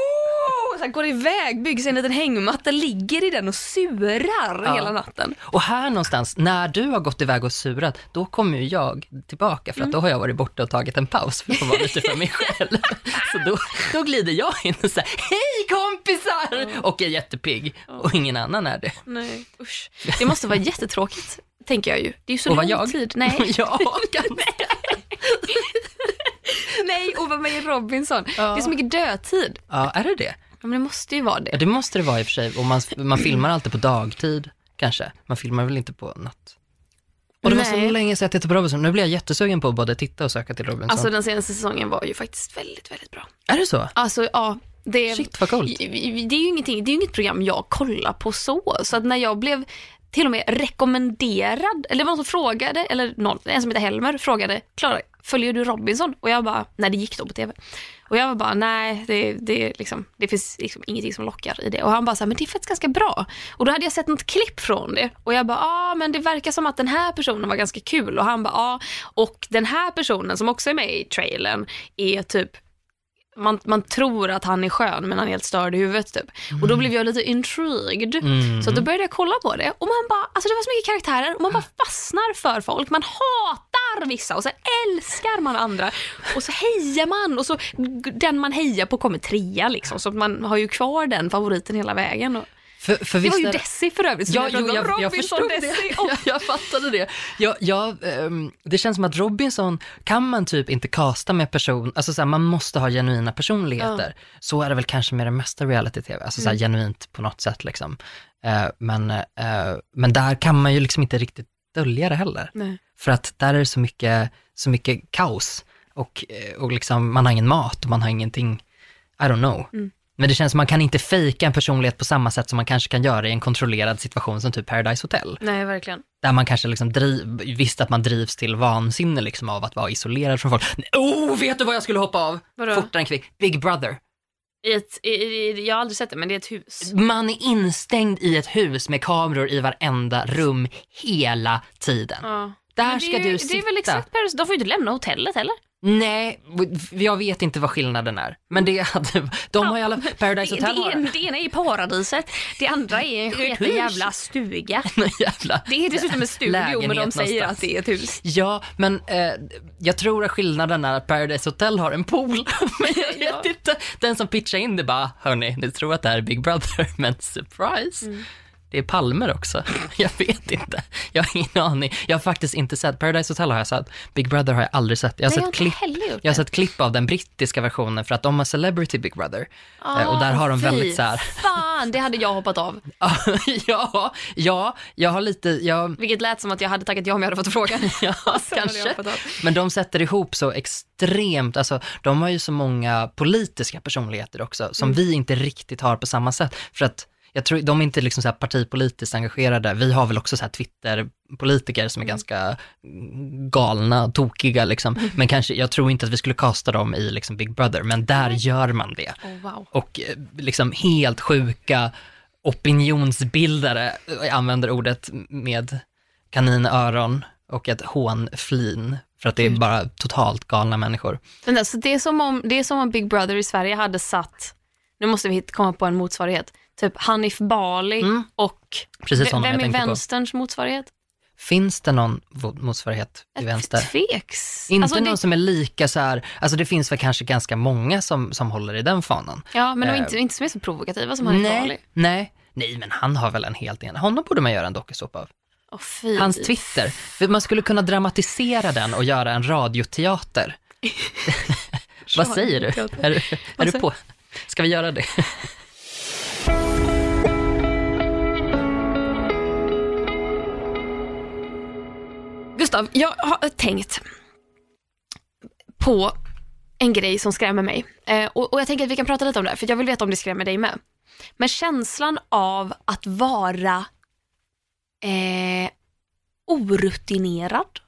Så här går iväg, bygger sig en liten hängmatta, ligger i den och surar Ja. hela natten. Och här någonstans, när du har gått iväg och surat, då kommer ju jag tillbaka för att Mm. då har jag varit borta och tagit en paus för att få vara lite för mig själv. Så då, då glider jag in och säger hej kompisar! Och är jättepigg. Och ingen annan är det. Nej, usch. Det måste vara jättetråkigt, tänker jag ju. Det är ju så Och vad lång jag? tid. Nej. ja, ganska. Nej, och vara med Robinson. Ja. Det är så mycket dödtid. ja, är det det? Ja, men det måste ju vara Ja, det. det måste det vara i och för sig. Och man, man filmar alltid på dagtid, kanske. Man filmar väl inte på natt. Och det var så Nej. länge sedan jag tittade på Robinson. Nu blir jag jättesugen på att både titta och söka till Robinson. Alltså den senaste säsongen var ju faktiskt väldigt, väldigt bra. är det så? Alltså ja, det, Shit, vad coolt. det är ju ingenting, det är ju inget program jag kollar på så. Så att när jag blev till och med rekommenderad, eller det var någon som frågade, eller någon, en som heter Helmer frågade, Klara, följer du Robinson? Och jag bara, nej det gick då på tv. Och jag var bara, nej det, det, liksom, det finns liksom ingenting som lockar i det. Och han bara, så här, men det är faktiskt ganska bra. Och då hade jag sett något klipp från det. Och jag bara, ja ah, men det verkar som att den här personen var ganska kul. Och han bara, ja. Ah. Och den här personen som också är med i trailern är typ man, man tror att han är skön men han är helt störd i huvudet typ. Och då blev jag lite intrigued. Mm. Så då började jag kolla på det och man bara, alltså det var så mycket karaktärer och man bara fastnar för folk. Man hatar vissa och så älskar man andra och så hejar man och så den man hejar på kommer trea liksom. Så man har ju kvar den favoriten hela vägen. Och För, för det var ju är- Desi för övrigt. som Ja, jag jo, jag, jag förstod Desi. det. Jag, jag fattade det. Jag, jag, ehm, det känns som att Robinson kan man typ inte kasta med person, alltså så här, man måste ha genuina personligheter. Så är det väl kanske med det mesta reality-tv, alltså så Mm. genuint på något sätt liksom. Eh, men, eh, men där kan man ju liksom inte riktigt dölja det heller. Nej. För att där är det så mycket, så mycket kaos och, eh, och liksom, man har ingen mat och man har ingenting, I don't know. Mm. Men det känns som man kan inte fejka en personlighet på samma sätt som man kanske kan göra i en kontrollerad situation som typ Paradise Hotel. Nej, verkligen. Där man kanske liksom driv, visste att man drivs till vansinne liksom av att vara isolerad från folk. Oh, vet du vad jag skulle hoppa av? Vadå? Fortare än kvick. Big Brother. I ett, i, i, jag har aldrig sett det, men det är ett hus. Man är instängd i ett hus med kameror i varenda rum hela tiden. Ja. Där ska är, du sitta. Det är väl exakt Paris, de får ju inte lämna hotellet heller. Nej, jag vet inte vad skillnaden är. Men det hade, de har ju alla, Paradise Det, Hotel det, ena, det ena är paradiset, det andra är en sketen jävla stuga. jävla Det är dessutom en studio, men de säger någonstans. att det är ett hus. Ja, men eh, jag tror att skillnaden är att Paradise Hotel har en pool. men jag vet Ja. inte. Den som pitchar in det bara, hörni, ni tror att det här är Big Brother, men surprise. Mm. Det är palmer också. Jag vet inte. Jag har ingen aning. Jag har faktiskt inte sett, Paradise Hotel har jag sett, Big Brother har jag aldrig sett. Jag har, Nej, jag sett, inte klipp, jag har sett klipp av den brittiska versionen för att de har Celebrity Big Brother. Eh, och där har de väldigt så här, Fan, det hade jag hoppat av. ja, ja, jag har lite, jag, Vilket lät som att jag hade tackat ja om jag hade fått frågan. Ja, jag kanske. Men de sätter ihop så extremt, alltså de har ju så många politiska personligheter också, som Mm. vi inte riktigt har på samma sätt. För att jag tror, de är inte liksom så partipolitiskt engagerade. Vi har väl också så här Twitter-politiker som är ganska galna, tokiga liksom. Men kanske, jag tror inte att vi skulle kasta dem i liksom Big Brother, men där gör man det. Oh, wow. Och eh, liksom helt sjuka opinionsbildare, jag använder ordet med kaninöron och ett hånflin, för att det är bara totalt galna människor. Men alltså, det, är som om, det är som om Big Brother i Sverige hade satt, nu måste vi komma på en motsvarighet, typ Hanif Bali Mm. och Precis vem är tänkte på. vänsterns motsvarighet? Finns det någon motsvarighet till vänster? Tveks. Inte Alltså, någon det, som är lika så här, alltså det finns väl kanske ganska många som, som håller i den fanan. ja, men de är Eh, inte, inte som är så provokativa som Hanif Bali. Nej, nej, men han har väl en helt egen, honom borde man göra en dokusåpa av. Fy. Hans Twitter, man skulle kunna dramatisera den och göra en radioteater. Vad säger du? Är, du- är du på? Ska vi göra det? Gustav, jag har tänkt på en grej som skrämmer mig. Eh, och, och jag tänker att vi kan prata lite om det, för jag vill veta om det skrämmer dig med. Men känslan av att vara eh, orutinerad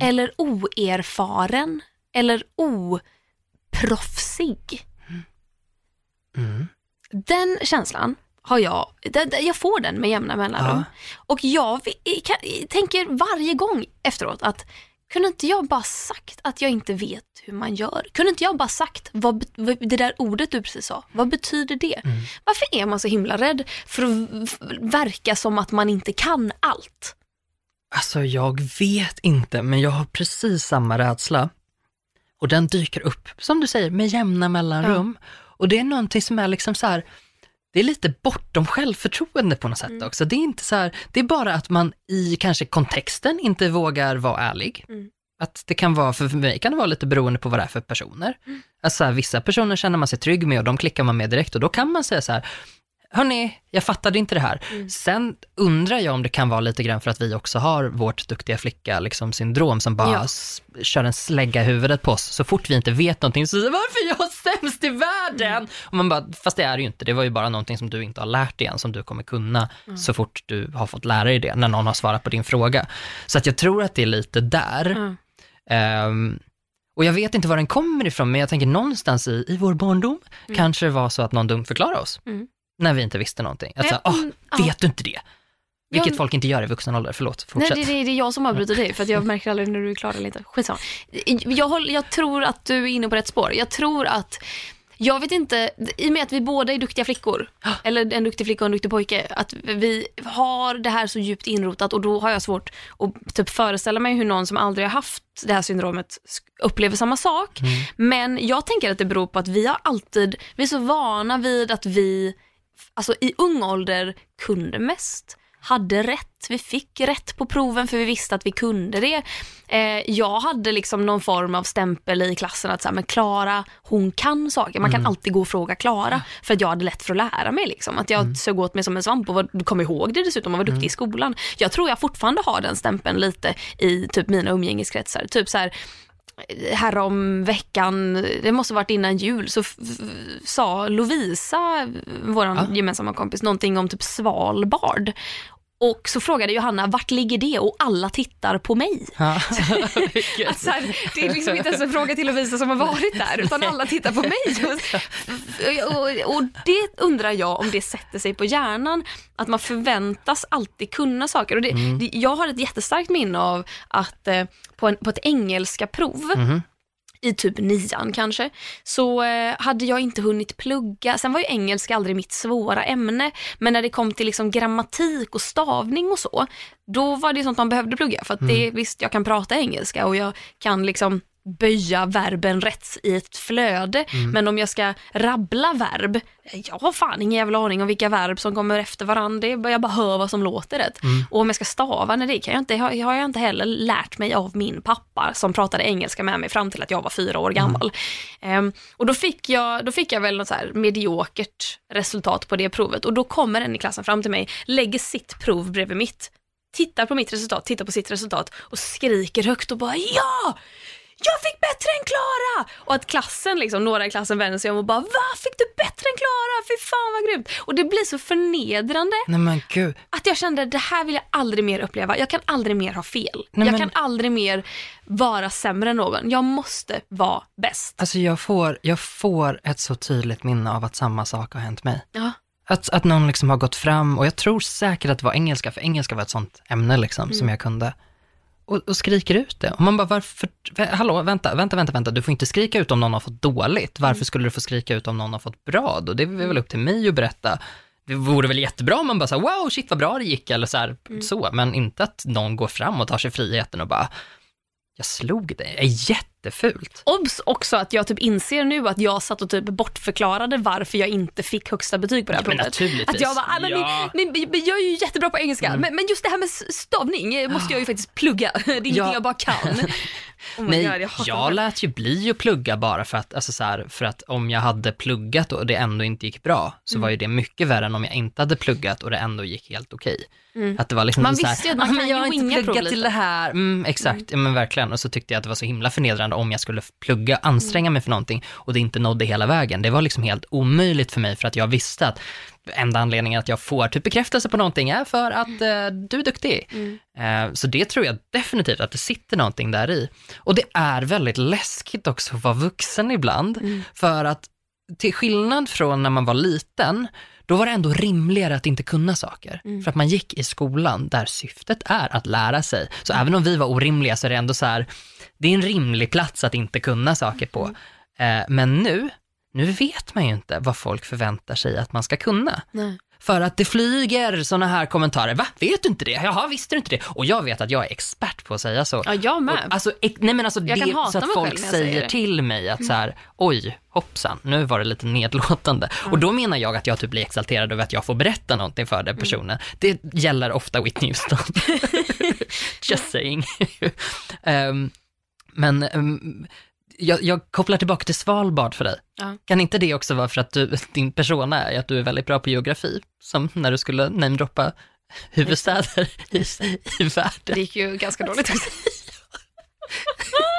eller oerfaren eller oproffsig. Mm. Den känslan har jag, jag får den med jämna mellanrum. Och jag kan, tänker varje gång efteråt att kunde inte jag bara sagt att jag inte vet hur man gör? Kunde inte jag bara sagt vad, vad, det där ordet du precis sa, vad betyder det? Varför är man så himla rädd för att verka som att man inte kan allt? Alltså jag vet inte, men jag har precis samma rädsla. Och den dyker upp, som du säger, med jämna mellanrum. Och det är någonting som är liksom så här, det är lite bortom självförtroende på något sätt också. Det är inte så här, det är bara att man i kanske kontexten inte vågar vara ärlig. Mm. Att det kan vara, för mig kan det vara lite beroende på vad det är för personer. Alltså så här, vissa personer känner man sig trygg med och de klickar man med direkt och då kan man säga så här, hörni, jag fattade inte det här. Sen undrar jag om det kan vara lite grann för att vi också har vårt duktiga flicka liksom, syndrom som bara Ja. kör en slägga i huvudet på oss. Så fort vi inte vet någonting så säger varför är jag sämst i världen? Och man bara, fast det är det ju inte, det var ju bara någonting som du inte har lärt dig än, som du kommer kunna så fort du har fått lära dig det, när någon har svarat på din fråga. Så att jag tror att det är lite där. Mm. Ehm, och jag vet inte var den kommer ifrån, men jag tänker någonstans i, i vår barndom kanske det var så att någon dum förklarade oss. Mm. När vi inte visste någonting. Att Nej, säga, åh, mm, vet du inte det? Vilket Ja, folk inte gör i vuxen ålder. Förlåt, Nej, fortsätt. det, det, det är jag som avbryter dig för att jag märker aldrig när du är klar eller inte. Skitsamma. Jag, håller, jag tror att du är inne på rätt spår. Jag tror att, jag vet inte, i och med att vi båda är duktiga flickor, eller en duktig flicka och en duktig pojke, att vi har det här så djupt inrotat och då har jag svårt att typ föreställa mig hur någon som aldrig har haft det här syndromet upplever samma sak. Men jag tänker att det beror på att vi har alltid, vi är så vana vid att vi alltså i ung ålder kunde mest, hade rätt, vi fick rätt på proven för vi visste att vi kunde det. Eh, jag hade liksom någon form av stämpel i klassen att så här, men Klara, hon kan saker. Man kan alltid gå och fråga Klara för att jag hade lätt för att lära mig. Liksom. Att jag sög åt mig som en svamp och var, kommer ihåg det dessutom och var duktig i skolan. Jag tror jag fortfarande har den stämpeln lite i typ mina umgängeskretsar. Typ så här, härom veckan, det måste varit innan jul, så sa Lovisa, vår Ja. gemensamma kompis, någonting om typ Svalbard. Och så frågade Johanna, vart ligger det? Och alla tittar på mig. Ja. Alltså, det är liksom inte ens en fråga till Lovisa som har varit där, utan alla tittar på mig. Och, och, och det undrar jag om det sätter sig på hjärnan, att man förväntas alltid kunna saker. Och det, det, jag har ett jättestarkt minne av att eh, på, en, på ett engelska prov, Mhm. I typ nian kanske, så eh, hade jag inte hunnit plugga. Sen var ju engelska aldrig mitt svåra ämne, men när det kom till liksom grammatik och stavning och så, då var det sånt man behövde plugga. För att det, visst, jag kan prata engelska och jag kan liksom böja verben rätt i ett flöde, men om jag ska rabbla verb, jag har fan ingen jävla aning om vilka verb som kommer efter varandra, jag bara hör vad som låter rätt. Och om jag ska stava, nej, det kan jag inte, har, jag inte heller lärt mig av min pappa som pratade engelska med mig fram till att jag var fyra år gammal. Ehm, och då fick, jag, då fick jag väl något så här mediokert resultat på det provet. Och då kommer en i klassen fram till mig, lägger sitt prov bredvid mitt, tittar på mitt resultat, tittar på sitt resultat och skriker högt och bara ja! Jag fick bättre än Klara! Och att klassen, liksom, några i klassen vänder sig om och bara, va? Fick du bättre än Klara? Fy fan vad grymt! Och det blir så förnedrande Nej men gud. att jag kände, det här vill jag aldrig mer uppleva. Jag kan aldrig mer ha fel. Nej, jag men- kan aldrig mer vara sämre än någon. Jag måste vara bäst. Alltså jag får, jag får ett så tydligt minne av att samma sak har hänt mig. Ja. Att, att någon liksom har gått fram, och jag tror säkert att det var engelska, för engelska var ett sånt ämne liksom, Mm. som jag kunde. Och, och skriker ut det. Och man bara, varför, hallå, vänta, vänta, vänta, vänta, du får inte skrika ut om någon har fått dåligt. Varför Mm. skulle du få skrika ut om någon har fått bra då? Det är väl upp till mig att berätta. Det vore väl jättebra om man bara sa, wow, shit vad bra det gick, eller så här, Mm. så, men inte att någon går fram och tar sig friheten och bara, jag slog dig, det är jättefult. Obs också att jag typ inser nu att jag satt och typ bortförklarade varför jag inte fick högsta betyg på det här Ja, provet. Att jag bara, ah, men Ja. ni, ni, jag är ju jättebra på engelska, men, men just det här med stavning måste jag ju faktiskt plugga. Det är ingenting Ja. jag bara kan. Oh Nej, God, jag, här. lät ju bli att plugga bara för att, alltså så här, för att om jag hade pluggat och det ändå inte gick bra, så Mm. var ju det mycket värre än om jag inte hade pluggat och det ändå gick helt okej. Att det var liksom Mm. Man så visste ju att man "Ah, kan jag ju inte prov till lite." det här. Mm, exakt, ja, men verkligen. Och så tyckte jag att det var så himla förnedrande om jag skulle plugga, anstränga mig för någonting och det inte nådde hela vägen. Det var liksom helt omöjligt för mig för att jag visste att enda anledningen att jag får typ bekräftelse på någonting är för att eh, du är duktig. Eh, så det tror jag definitivt att det sitter någonting där i. Och det är väldigt läskigt också att vara vuxen ibland, för att till skillnad från när man var liten, då var det ändå rimligare att inte kunna saker. För att man gick i skolan där syftet är att lära sig. Så även om vi var orimliga så är det ändå så här, det är en rimlig plats att inte kunna saker på. Eh, men nu, nu vet man ju inte vad folk förväntar sig att man ska kunna. Nej. För att det flyger sådana här kommentarer. Va? Vet du inte det? Jaha, visste du inte det? Och jag vet att jag är expert på att säga så. Ja, jag med. Och, alltså, nej men alltså Jag kan det, så att folk säger säger till mig att så här, oj, hoppsan, nu var det lite nedlåtande. Och då menar jag att jag typ blir exalterad över att jag får berätta någonting för Mm. den personen. Det gäller ofta Whitney Houston. Just saying. Ehm, men ehm, jag, jag kopplar tillbaka till Svalbard för dig. Ja. Kan inte det också vara för att du, din persona är att du är väldigt bra på geografi? Som när du skulle namedroppa huvudstäder i, i världen. Det gick ju ganska dåligt också.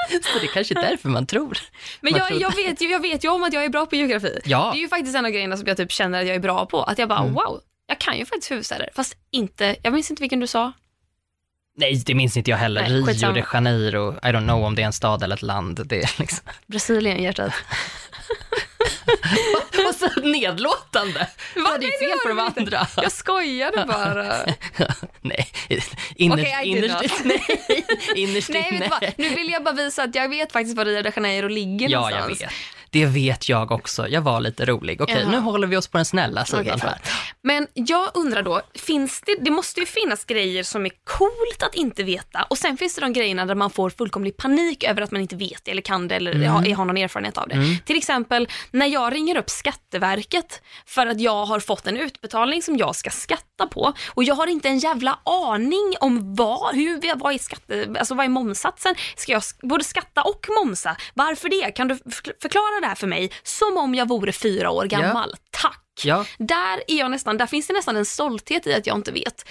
Så det är kanske är därför man tror. Men man jag, tror- jag, vet ju, jag vet ju om att jag är bra på geografi. Ja. Det är ju faktiskt en av grejerna som jag typ känner att jag är bra på. Att jag bara, Mm. wow, jag kan ju faktiskt huvudstäder. Fast inte, jag minns inte vilken du sa. Nej, det minns inte jag heller. Nej, Rio de Janeiro, I don't know om det är en stad eller ett land. Det är liksom... Brasilien, hjärtat. Och så nedlåtande. Vad är det fel det på de det andra? Jag skojade bara. nej, innerst, did innerst, nej, innerst Nej, inne. vad? Nu vill jag bara visa att jag vet faktiskt var Rio de Janeiro ligger Ja, jag någonstans. vet. Det vet jag också. Jag var lite rolig. Okej, Jaha. nu håller vi oss på den snälla sidan Okej, här. Men jag undrar då, finns det, det måste ju finnas grejer som är coolt att inte veta och sen finns det de grejerna där man får fullkomlig panik över att man inte vet det eller kan det eller Mm. har, har någon erfarenhet av det. Till exempel när jag ringer upp Skatteverket för att jag har fått en utbetalning som jag ska skatta på och jag har inte en jävla aning om vad, hur, vad är skatte, alltså vad är momsatsen? Ska jag både skatta och momsa? Varför det? Kan du förklara det här för mig som om jag vore fyra år gammal? Tack! Ja, Där är jag nästan, där finns det nästan en stolthet i att jag inte vet.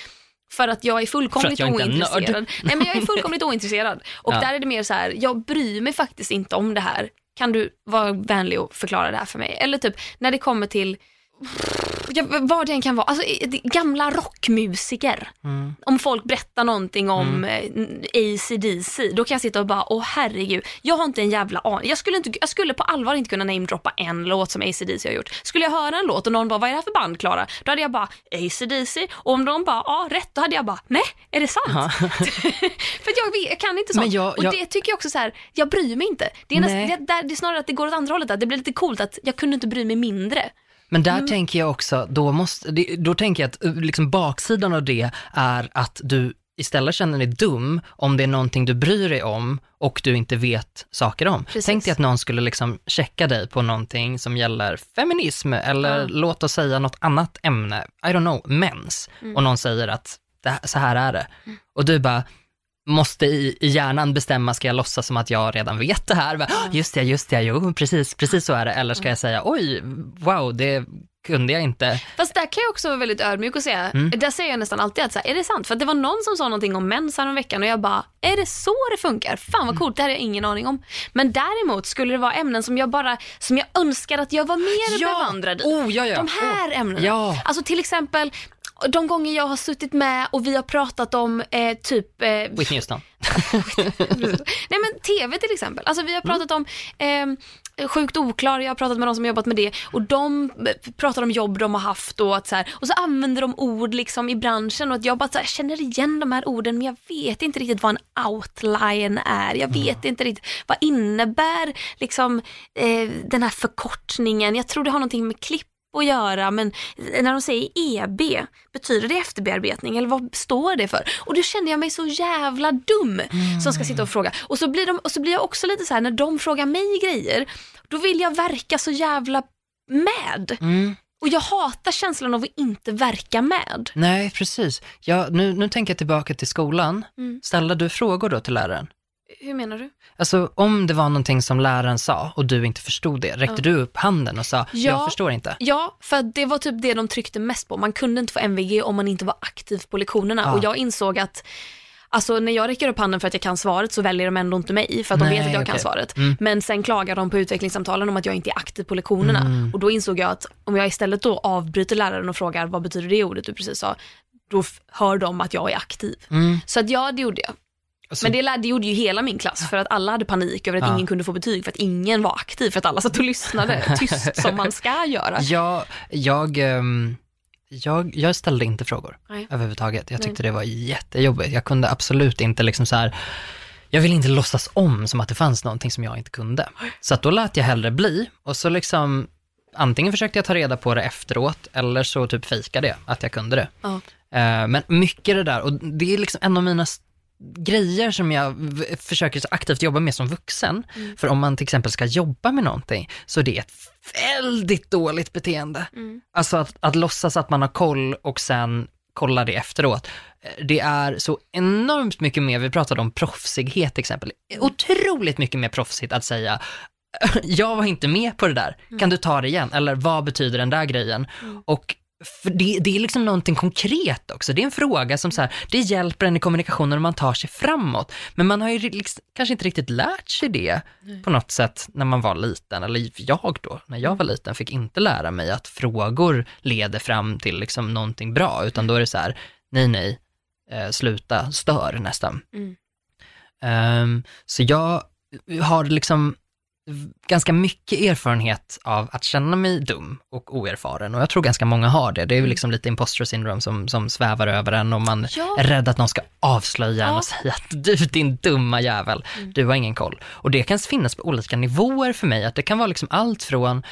För att jag är fullkomligt jag är ointresserad. Nej men jag är fullkomligt ointresserad. Och Ja. där är det mer så här, jag bryr mig faktiskt inte om det här. Kan du vara vänlig och förklara det här för mig? Eller typ när det kommer till ja, vad det än kan vara, alltså eh, gamla rockmusiker. Mm. Om folk berättar någonting om mm. ACDC, då kan jag sitta och bara, åh herregud, jag har inte en jävla aning. Jag skulle, inte, jag skulle på allvar inte kunna namedroppa en låt som ACDC har gjort. Skulle jag höra en låt och någon bara, vad är det här för band Klara? Då hade jag bara, ACDC. Och om de bara, ja rätt, då hade jag bara, nej, är det sant? för jag, vet, jag kan inte sånt. Jag- jag- Och det tycker jag också så här, jag bryr mig inte. Det är, näst, det, där- det är snarare att det går åt andra hållet, att det blir lite coolt att jag kunde inte bry mig mindre. Men där Mm. tänker jag också, då, måste, då tänker jag att eh, liksom baksidan av det är att du istället känner dig dum om det är någonting du bryr dig om och du inte vet saker om. Precis. Tänk dig att någon skulle liksom checka dig på någonting som gäller feminism eller Ja. låt oss säga något annat ämne, I don't know, mens. Mm. Och någon säger att här- så här är det. Och du bara, måste i, i hjärnan bestämma, ska jag låtsas som att jag redan vet det här? Bara, "Ah, Just det, just det, jo, precis, precis så är det. Eller ska jag säga, oj, wow, det kunde jag inte. Fast där kan jag också vara väldigt ödmjuk och säga, Mm. där säger jag nästan alltid att så här, är det sant? För att det var någon som sa någonting om mens veckan och jag bara, är det så det funkar? Fan vad coolt, det här har jag ingen aning om. Men däremot skulle det vara ämnen som jag bara, som jag önskar att jag var mer bevandrad i. Oh, ja, ja. De här oh. ämnena. Ja. Alltså till exempel, de gånger jag har suttit med och vi har pratat om eh, typ eh, Whitney Houston. Nej men TV till exempel. Alltså vi har pratat om eh, Sjukt oklar, jag har pratat med de som har jobbat med det och de eh, pratar om jobb de har haft och att så här, och så använder de ord liksom i branschen och att jag bara så här, känner igen de här orden men jag vet inte riktigt vad en outline är. Jag vet inte riktigt vad innebär liksom eh, den här förkortningen. Jag tror det har någonting med klipp att göra men när de säger EB, betyder det efterbearbetning eller vad står det för? Och då kände jag mig så jävla dum som ska sitta och fråga. Och så blir, de, och så blir jag också lite så här när de frågar mig grejer, då vill jag verka så jävla med. Mm. Och jag hatar känslan av att inte verka med. Nej, precis. Ja, nu, nu tänker jag tillbaka till skolan. Mm. Ställde du frågor då till läraren? Hur menar du? Alltså om det var någonting som läraren sa och du inte förstod det, räckte Ja. du upp handen och sa, Ja. jag förstår inte? Ja, för det var typ det de tryckte mest på. Man kunde inte få MVG om man inte var aktiv på lektionerna. Ja. Och jag insåg att Alltså när jag räcker upp handen för att jag kan svaret så väljer de ändå inte mig för att de Nej, vet att jag kan okej. svaret. Mm. Men sen klagar de på utvecklingssamtalen om att jag inte är aktiv på lektionerna. Mm. Och då insåg jag att om jag istället då avbryter läraren och frågar vad betyder det ordet du precis sa, då hör de att jag är aktiv. Mm. Så att ja, det gjorde jag. Alltså, Men det, lär- det gjorde ju hela min klass för att alla hade panik över att Ja. ingen kunde få betyg för att ingen var aktiv för att alla satt och lyssnade tyst som man ska göra. jag, jag, ehm, jag, jag ställde inte frågor Nej. överhuvudtaget. Jag Nej. tyckte det var jättejobbigt. Jag kunde absolut inte liksom så här, jag ville inte låtsas om som att det fanns någonting som jag inte kunde. Så att då lät jag hellre bli och så liksom, antingen försökte jag ta reda på det efteråt eller så typ fejkade jag att jag kunde det. Ja. Eh, Men mycket det där, och det är liksom en av mina grejer som jag försöker så aktivt jobba med som vuxen. Mm. För om man till exempel ska jobba med någonting, så det är ett väldigt dåligt beteende. Mm. Alltså att, att låtsas att man har koll och sen kolla det efteråt. Det är så enormt mycket mer, vi pratade om proffsighet till exempel, otroligt mycket mer proffsigt att säga jag var inte med på det där, kan du ta det igen? Eller vad betyder den där grejen? Och för det, det är liksom någonting konkret också. Det är en fråga som så här, det hjälper en i kommunikationen när man tar sig framåt. Men man har ju liksom, kanske inte riktigt lärt sig det på något sätt när man var liten. Eller jag då, när jag var liten, fick inte lära mig att frågor leder fram till liksom någonting bra, utan då är det så här, nej nej, eh, sluta, stör nästan. Mm. Ehm, så jag har liksom ganska mycket erfarenhet av att känna mig dum och oerfaren och jag tror ganska många har det. Det är ju liksom lite imposter syndrome som, som svävar över en och man Ja. är rädd att någon ska avslöja en Ja. och säga att du din dumma jävel, du har ingen koll. Och det kan finnas på olika nivåer för mig, att det kan vara liksom allt från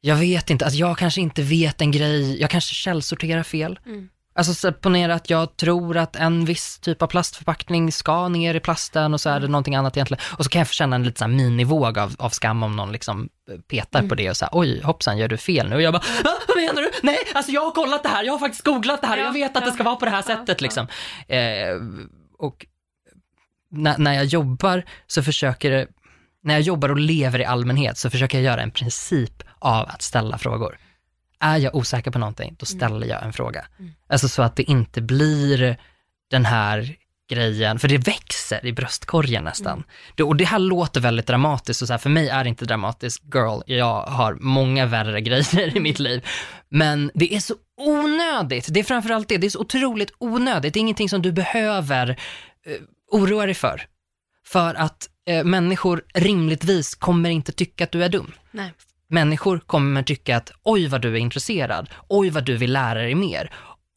jag vet inte, alltså jag kanske inte vet en grej, jag kanske källsorterar fel. Mm. Alltså så ponera att jag tror att en viss typ av plastförpackning ska ner i plasten och så är det någonting annat egentligen. Och så kan jag få känna en liten så här minivåg av, av skam om någon liksom petar på det och så här, oj hoppsan gör du fel nu? Och jag bara, "Ah, vad menar du? Nej, alltså jag har kollat det här, jag har faktiskt googlat det här, Ja, jag vet att det ja, ska vara på det här ja, sättet liksom. Eh, och när, när jag jobbar så försöker det, när jag jobbar och lever i allmänhet så försöker jag göra en princip av att ställa frågor. Är jag osäker på någonting, då ställer jag en fråga. Alltså så att det inte blir den här grejen, för det växer i bröstkorgen nästan. Det, och det här låter väldigt dramatiskt och så här, för mig är det inte dramatiskt, girl, jag har många värre grejer i mitt liv. Men det är så onödigt, det är framförallt det, det är så otroligt onödigt, det är ingenting som du behöver eh, oroa dig för. För att eh, människor rimligtvis kommer inte tycka att du är dum. Nej. Människor kommer tycka att oj vad du är intresserad, oj vad du vill lära dig mer,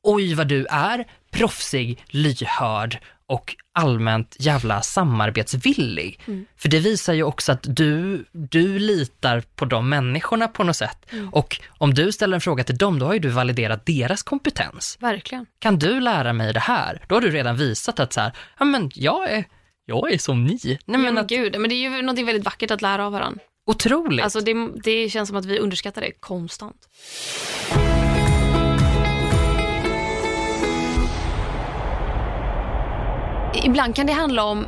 oj vad du är proffsig, lyhörd och allmänt jävla samarbetsvillig. För det visar ju också att du, du litar på de människorna på något sätt. Och om du ställer en fråga till dem, då har ju du validerat deras kompetens. Verkligen. Kan du lära mig det här? Då har du redan visat att så här, ja men jag är, jag är som ni. Nej Men, men men att, gud, men det är ju något väldigt vackert att lära av varandra. Otroligt. Alltså det, det känns som att vi underskattar det konstant. Ibland kan det handla om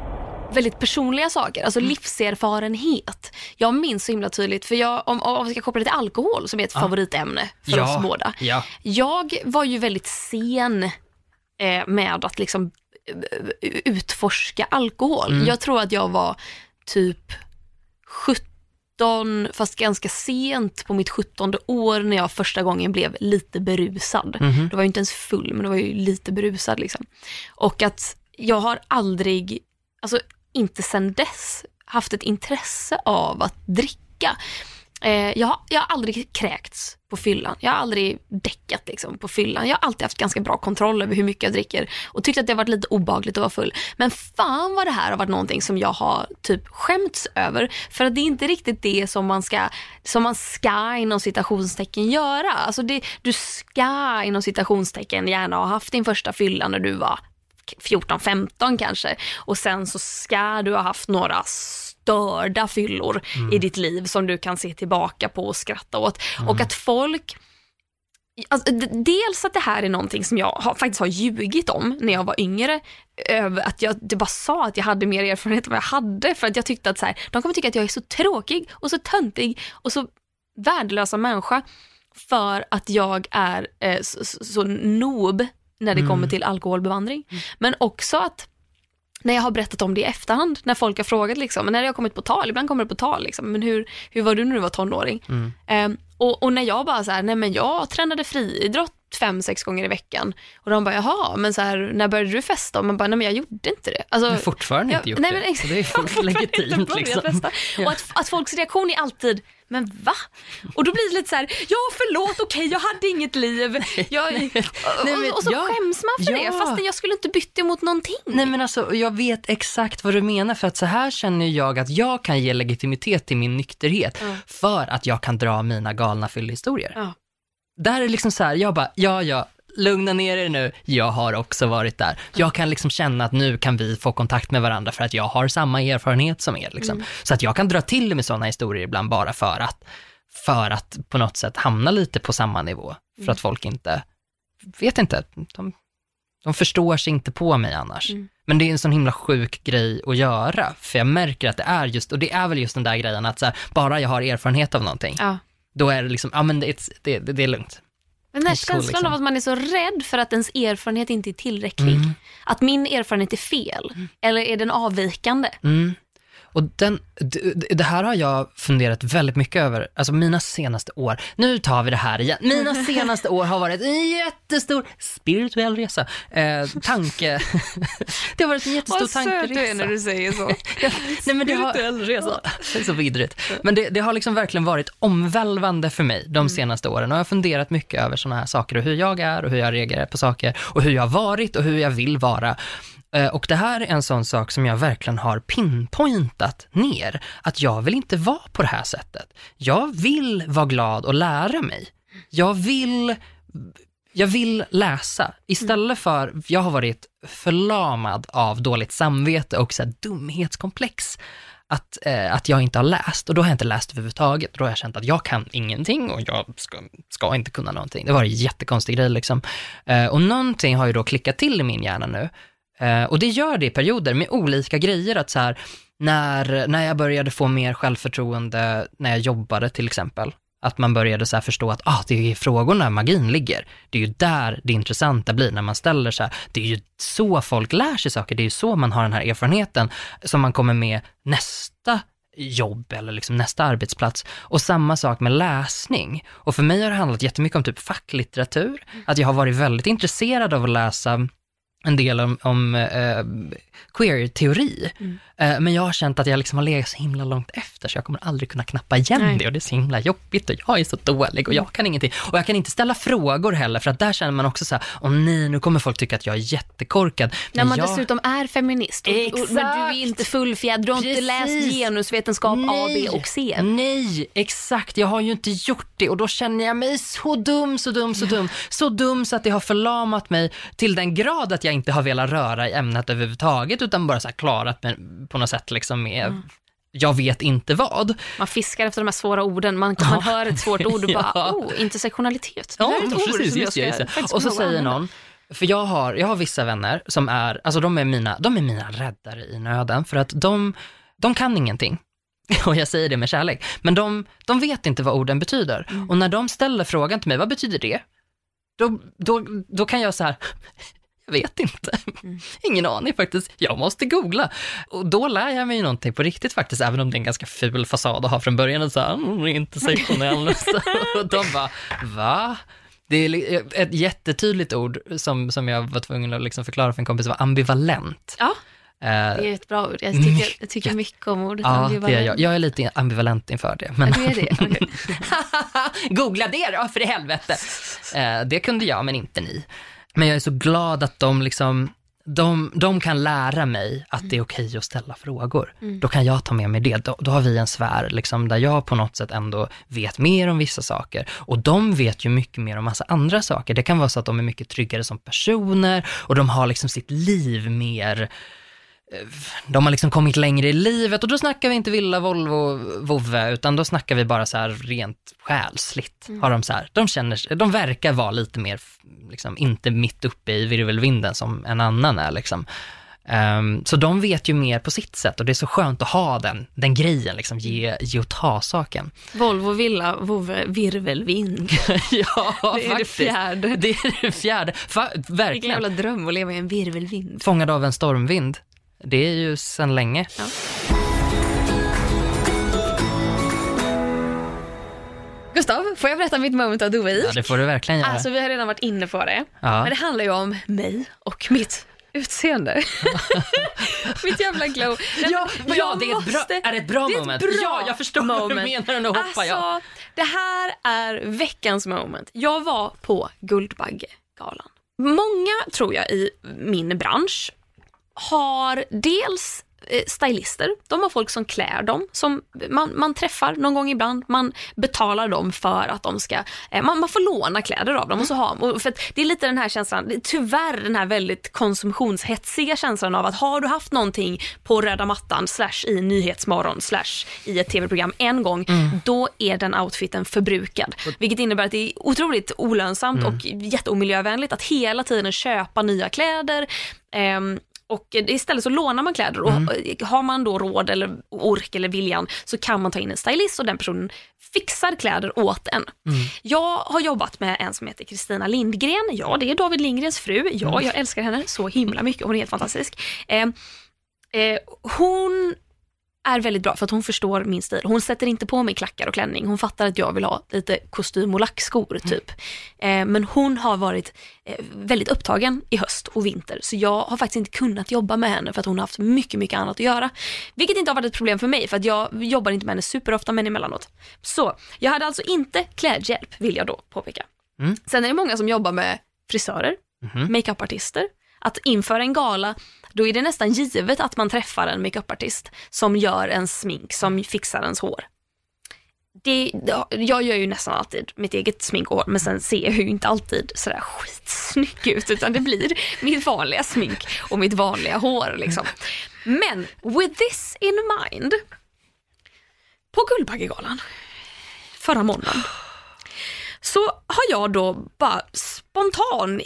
väldigt personliga saker, alltså livserfarenhet. Jag minns så himla tydligt, för jag, om, om vi ska koppla det till alkohol som är ett favoritämne för Ja, oss båda. ja. Jag var ju väldigt sen eh, med att liksom eh, utforska alkohol. Jag tror att jag var typ 17, fast ganska sent på mitt 17 år när jag första gången blev lite berusad. Då var jag inte ens full, men då var ju lite berusad. Liksom. Och att jag har aldrig, alltså inte sedan dess, haft ett intresse av att dricka. Eh, jag, har, jag har aldrig kräkts på fyllan. Jag har aldrig däckat liksom, på fyllan. Jag har alltid haft ganska bra kontroll över hur mycket jag dricker och tyckt att det har varit lite obagligt att vara full. Men fan vad det här har varit någonting som jag har typ skämts över. För att det är inte riktigt det som man ska, som man ska inom citationstecken göra. Alltså det, du ska inom citationstecken gärna ha haft din första fylla när du var 14-15 kanske och sen så ska du ha haft några störda fyllor i ditt liv som du kan se tillbaka på och skratta åt. Och att folk Alltså, dels att det här är någonting som jag har, faktiskt har ljugit om när jag var yngre. Över att jag det bara sa att jag hade mer erfarenhet än vad jag hade. För att jag tyckte att så här, de kommer tycka att jag är så tråkig och så töntig och så värdelösa människa. För att jag är eh, så, så, så noob när det kommer till alkoholbevandring. Men också att när jag har berättat om det i efterhand, när folk har frågat, liksom, när det har kommit på tal, ibland kommer det på tal, liksom, men hur, hur var du när du var tonåring? Ehm, och, och när jag bara så här, nej men jag tränade friidrott fem, sex gånger i veckan. Och de bara, jaha, men så här, när började du festa? Och man bara, nej men jag gjorde inte det. Alltså, Jag har fortfarande inte Ja, gjort nej, det. men ex- Så det är fullt Jag inte legitimt liksom. festa. Och att, att folks reaktion är alltid, men va? Och då blir det lite så här, ja förlåt, okej jag hade inget liv. Jag, Nej, och, och så ja, skäms man för det, ja. fast jag skulle inte bytt det mot någonting. Nej men alltså, jag vet exakt vad du menar för att så här känner jag att jag kan ge legitimitet till min nykterhet för att jag kan dra mina galna fyllehistorier. Ja. Där är det liksom så här, jag bara, ja ja, lugna ner er nu, jag har också varit där. Jag kan liksom känna att nu kan vi få kontakt med varandra för att jag har samma erfarenhet som er. Liksom. Så att jag kan dra till med sådana historier ibland bara för att, för att på något sätt hamna lite på samma nivå. För att folk inte, vet inte, de, de förstår sig inte på mig annars. Men det är en sån himla sjuk grej att göra, för jag märker att det är just, och det är väl just den där grejen att här, bara jag har erfarenhet av någonting, Ja. då är det liksom, ja men det, det, det, det är lugnt. Men den här känslan liksom. av att man är så rädd för att ens erfarenhet inte är tillräcklig. Mm. Att min erfarenhet är fel, eller är den avvikande? Mm. Och den, det här har jag funderat väldigt mycket över, alltså mina senaste år, nu tar vi det här igen, mina senaste år har varit en jättestor spirituell resa, eh, tanke, det har varit en jättestor tankeresa. säger så. Nej, men det har, resa. det är så vidrigt. Men det, det har liksom verkligen varit omvälvande för mig de senaste åren och jag har funderat mycket över sådana här saker och hur jag är och hur jag reagerar på saker och hur jag har varit och hur jag vill vara. Eh, och det här är en sån sak som jag verkligen har pinpointat ner, att jag vill inte vara på det här sättet. Jag vill vara glad och lära mig. Jag vill jag vill läsa istället för, jag har varit förlamad av dåligt samvete och så här dumhetskomplex. Att, eh, att jag inte har läst och då har jag inte läst överhuvudtaget. Då har jag känt att jag kan ingenting och jag ska, ska inte kunna någonting. Det var en jättekonstig grej liksom. Eh, och någonting har ju då klickat till i min hjärna nu. Eh, och det gör det i perioder med olika grejer. Att så här, när, när jag började få mer självförtroende när jag jobbade till exempel, att man började så här förstå att ah, det är i frågorna magin ligger. Det är ju där det intressanta blir när man ställer så här. Det är ju så folk lär sig saker, det är ju så man har den här erfarenheten som man kommer med nästa jobb eller liksom nästa arbetsplats. Och samma sak med läsning. Och för mig har det handlat jättemycket om typ facklitteratur, att jag har varit väldigt intresserad av att läsa en del om, om eh, queer-teori. Eh, men jag har känt att jag liksom har legat så himla långt efter, så jag kommer aldrig kunna knappa igen Nej. det och det är så himla jobbigt och jag är så dålig och jag kan ingenting. Och jag kan inte ställa frågor heller, för att där känner man också så här, åh nej, nu kommer folk tycka att jag är jättekorkad. När man jag... dessutom är feminist, och, och, men du är Exakt. inte fullfjädrad, du har inte läst Precis. genusvetenskap A, B och C. Nej, exakt. Jag har ju inte gjort det och då känner jag mig så dum, så dum, så dum. Så dum så att det har förlamat mig till den grad att jag inte har velat röra i ämnet överhuvudtaget utan bara så här klarat mig på något sätt liksom med Mm. jag vet inte vad. Man fiskar efter de här svåra orden, man, man hör ett svårt ord och bara, Ja. oh, intersektionalitet. Det Ja, är ett ord precis, som jag ska just det. Och så säger någon, För jag har, jag har vissa vänner som är, alltså de är mina, de är mina räddare i nöden, för att de, de kan ingenting. Och jag säger det med kärlek. Men de, de vet inte vad orden betyder. Mm. Och när de ställer frågan till mig, vad betyder det? Då, då, då kan jag så här, vet inte. Mm. Ingen aning faktiskt. Jag måste googla. Och då lär jag mig någonting på riktigt faktiskt, även om det är en ganska ful fasad att ha från början. Och så här, mm, inte sektionell. och de bara, va? Det är ett jättetydligt ord som, som jag var tvungen att liksom förklara för en kompis, var ambivalent. Ja, Eh, det är ett bra ord. Jag tycker, jag tycker mycket om ordet Ja, det ambivalent. är jag. Jag är lite ambivalent inför det. Men... Ja, är det? Okej. Googla det då, för i helvete. Eh, det kunde jag, men inte ni. Men jag är så glad att de liksom, de, de kan lära mig att det är okej att ställa frågor. Då kan jag ta med mig det. Då, då har vi en sfär liksom, där jag på något sätt ändå vet mer om vissa saker. Och de vet ju mycket mer om massa andra saker. Det kan vara så att de är mycket tryggare som personer och de har liksom sitt liv mer de har liksom kommit längre i livet och då snackar vi inte Villa, Volvo, Vove, utan då snackar vi bara så här rent själsligt. Har de, så här, de, känner, de verkar vara lite mer, liksom, inte mitt uppe i virvelvinden som en annan är. Liksom. Ehm, så de vet ju mer på sitt sätt och det är så skönt att ha den, den grejen, liksom, ge, ge och ta-saken. Volvo, villa, vovve, virvelvind. ja, Det är det fjärde. Det är det fjärde. Fa- Vilken verkligen. jävla dröm att leva i en virvelvind. Fångad av en stormvind. Det är ju sedan länge. Ja. Gustav, får jag berätta mitt moment of the week? Ja, det får du verkligen göra. Alltså vi har redan varit inne på det. Ja. Men det handlar ju om mig och mitt utseende. mitt jävla glow. Ja, ja jag det är, ett bra, är det ett bra det är ett moment? bra ja, jag förstår vad du moment. menar nu hoppar Alltså, jag. det här är veckans moment. Jag var på Guldbaggegalan. Många, tror jag, i min bransch har dels eh, stylister, de har folk som klär dem, som man, man träffar någon gång ibland, man betalar dem för att de ska, eh, man, man får låna kläder av dem och så har för Det är lite den här känslan, tyvärr den här väldigt konsumtionshetsiga känslan av att har du haft någonting på röda mattan slash i Nyhetsmorgon slash i ett tv-program en gång, då är den outfiten förbrukad. Vilket innebär att det är otroligt olönsamt och jätteomiljövänligt att hela tiden köpa nya kläder. Ehm, och istället så lånar man kläder och har man då råd eller ork eller viljan så kan man ta in en stylist och den personen fixar kläder åt en. Jag har jobbat med en som heter Kristina Lindgren. Ja, det är David Lindgrens fru. Ja, jag älskar henne så himla mycket. Hon är helt fantastisk. Eh, eh, hon är väldigt bra för att hon förstår min stil. Hon sätter inte på mig klackar och klänning. Hon fattar att jag vill ha lite kostym och lackskor typ. Eh, men hon har varit eh, väldigt upptagen i höst och vinter så jag har faktiskt inte kunnat jobba med henne för att hon har haft mycket, mycket annat att göra. Vilket inte har varit ett problem för mig för att jag jobbar inte med henne superofta men emellanåt. Så jag hade alltså inte klädhjälp vill jag då påpeka. Mm. Sen är det många som jobbar med frisörer, Mhm. makeupartister. Att inför en gala, då är det nästan givet att man träffar en makeupartist som gör en smink, som fixar ens hår. Det, jag gör ju nästan alltid mitt eget smink och hår, men sen ser jag ju inte alltid sådär skitsnygg ut, utan det blir mitt vanliga smink och mitt vanliga hår. Liksom. Men with this in mind, på Guldbaggegalan förra måndagen, så har jag då bara spontan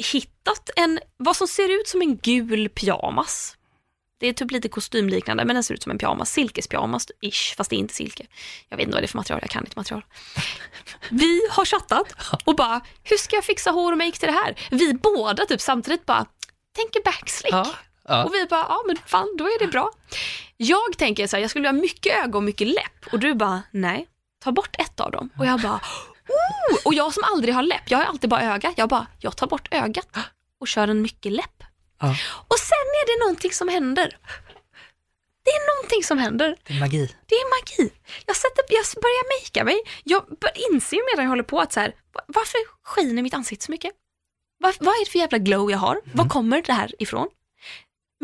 hittat en, vad som ser ut som en gul pyjamas. Det är typ lite kostymliknande men den ser ut som en pyjamas, silkespyjamas ish, fast det är inte silke. Jag vet inte vad det är för material, jag kan inte material. Vi har chattat och bara, hur ska jag fixa hår och make till det här? Vi båda typ samtidigt bara, tänker backslick. Ja, ja. Och vi bara, ja men fan då är det bra. Jag tänker så här, jag skulle ha mycket öga och mycket läpp och du bara, nej, ta bort ett av dem. Och jag bara, oh! Och jag som aldrig har läpp, jag har alltid bara öga. Jag bara, jag tar bort ögat och kör en mycket läpp. Ja. Och sen är det någonting som händer. Det är någonting som händer. Det är magi. Det är magi. Jag, sätter, jag börjar makea mig. Jag inser medan jag håller på att så här, va- varför skiner mitt ansikte så mycket? Vad, vad är det för jävla glow jag har? Var kommer det här ifrån?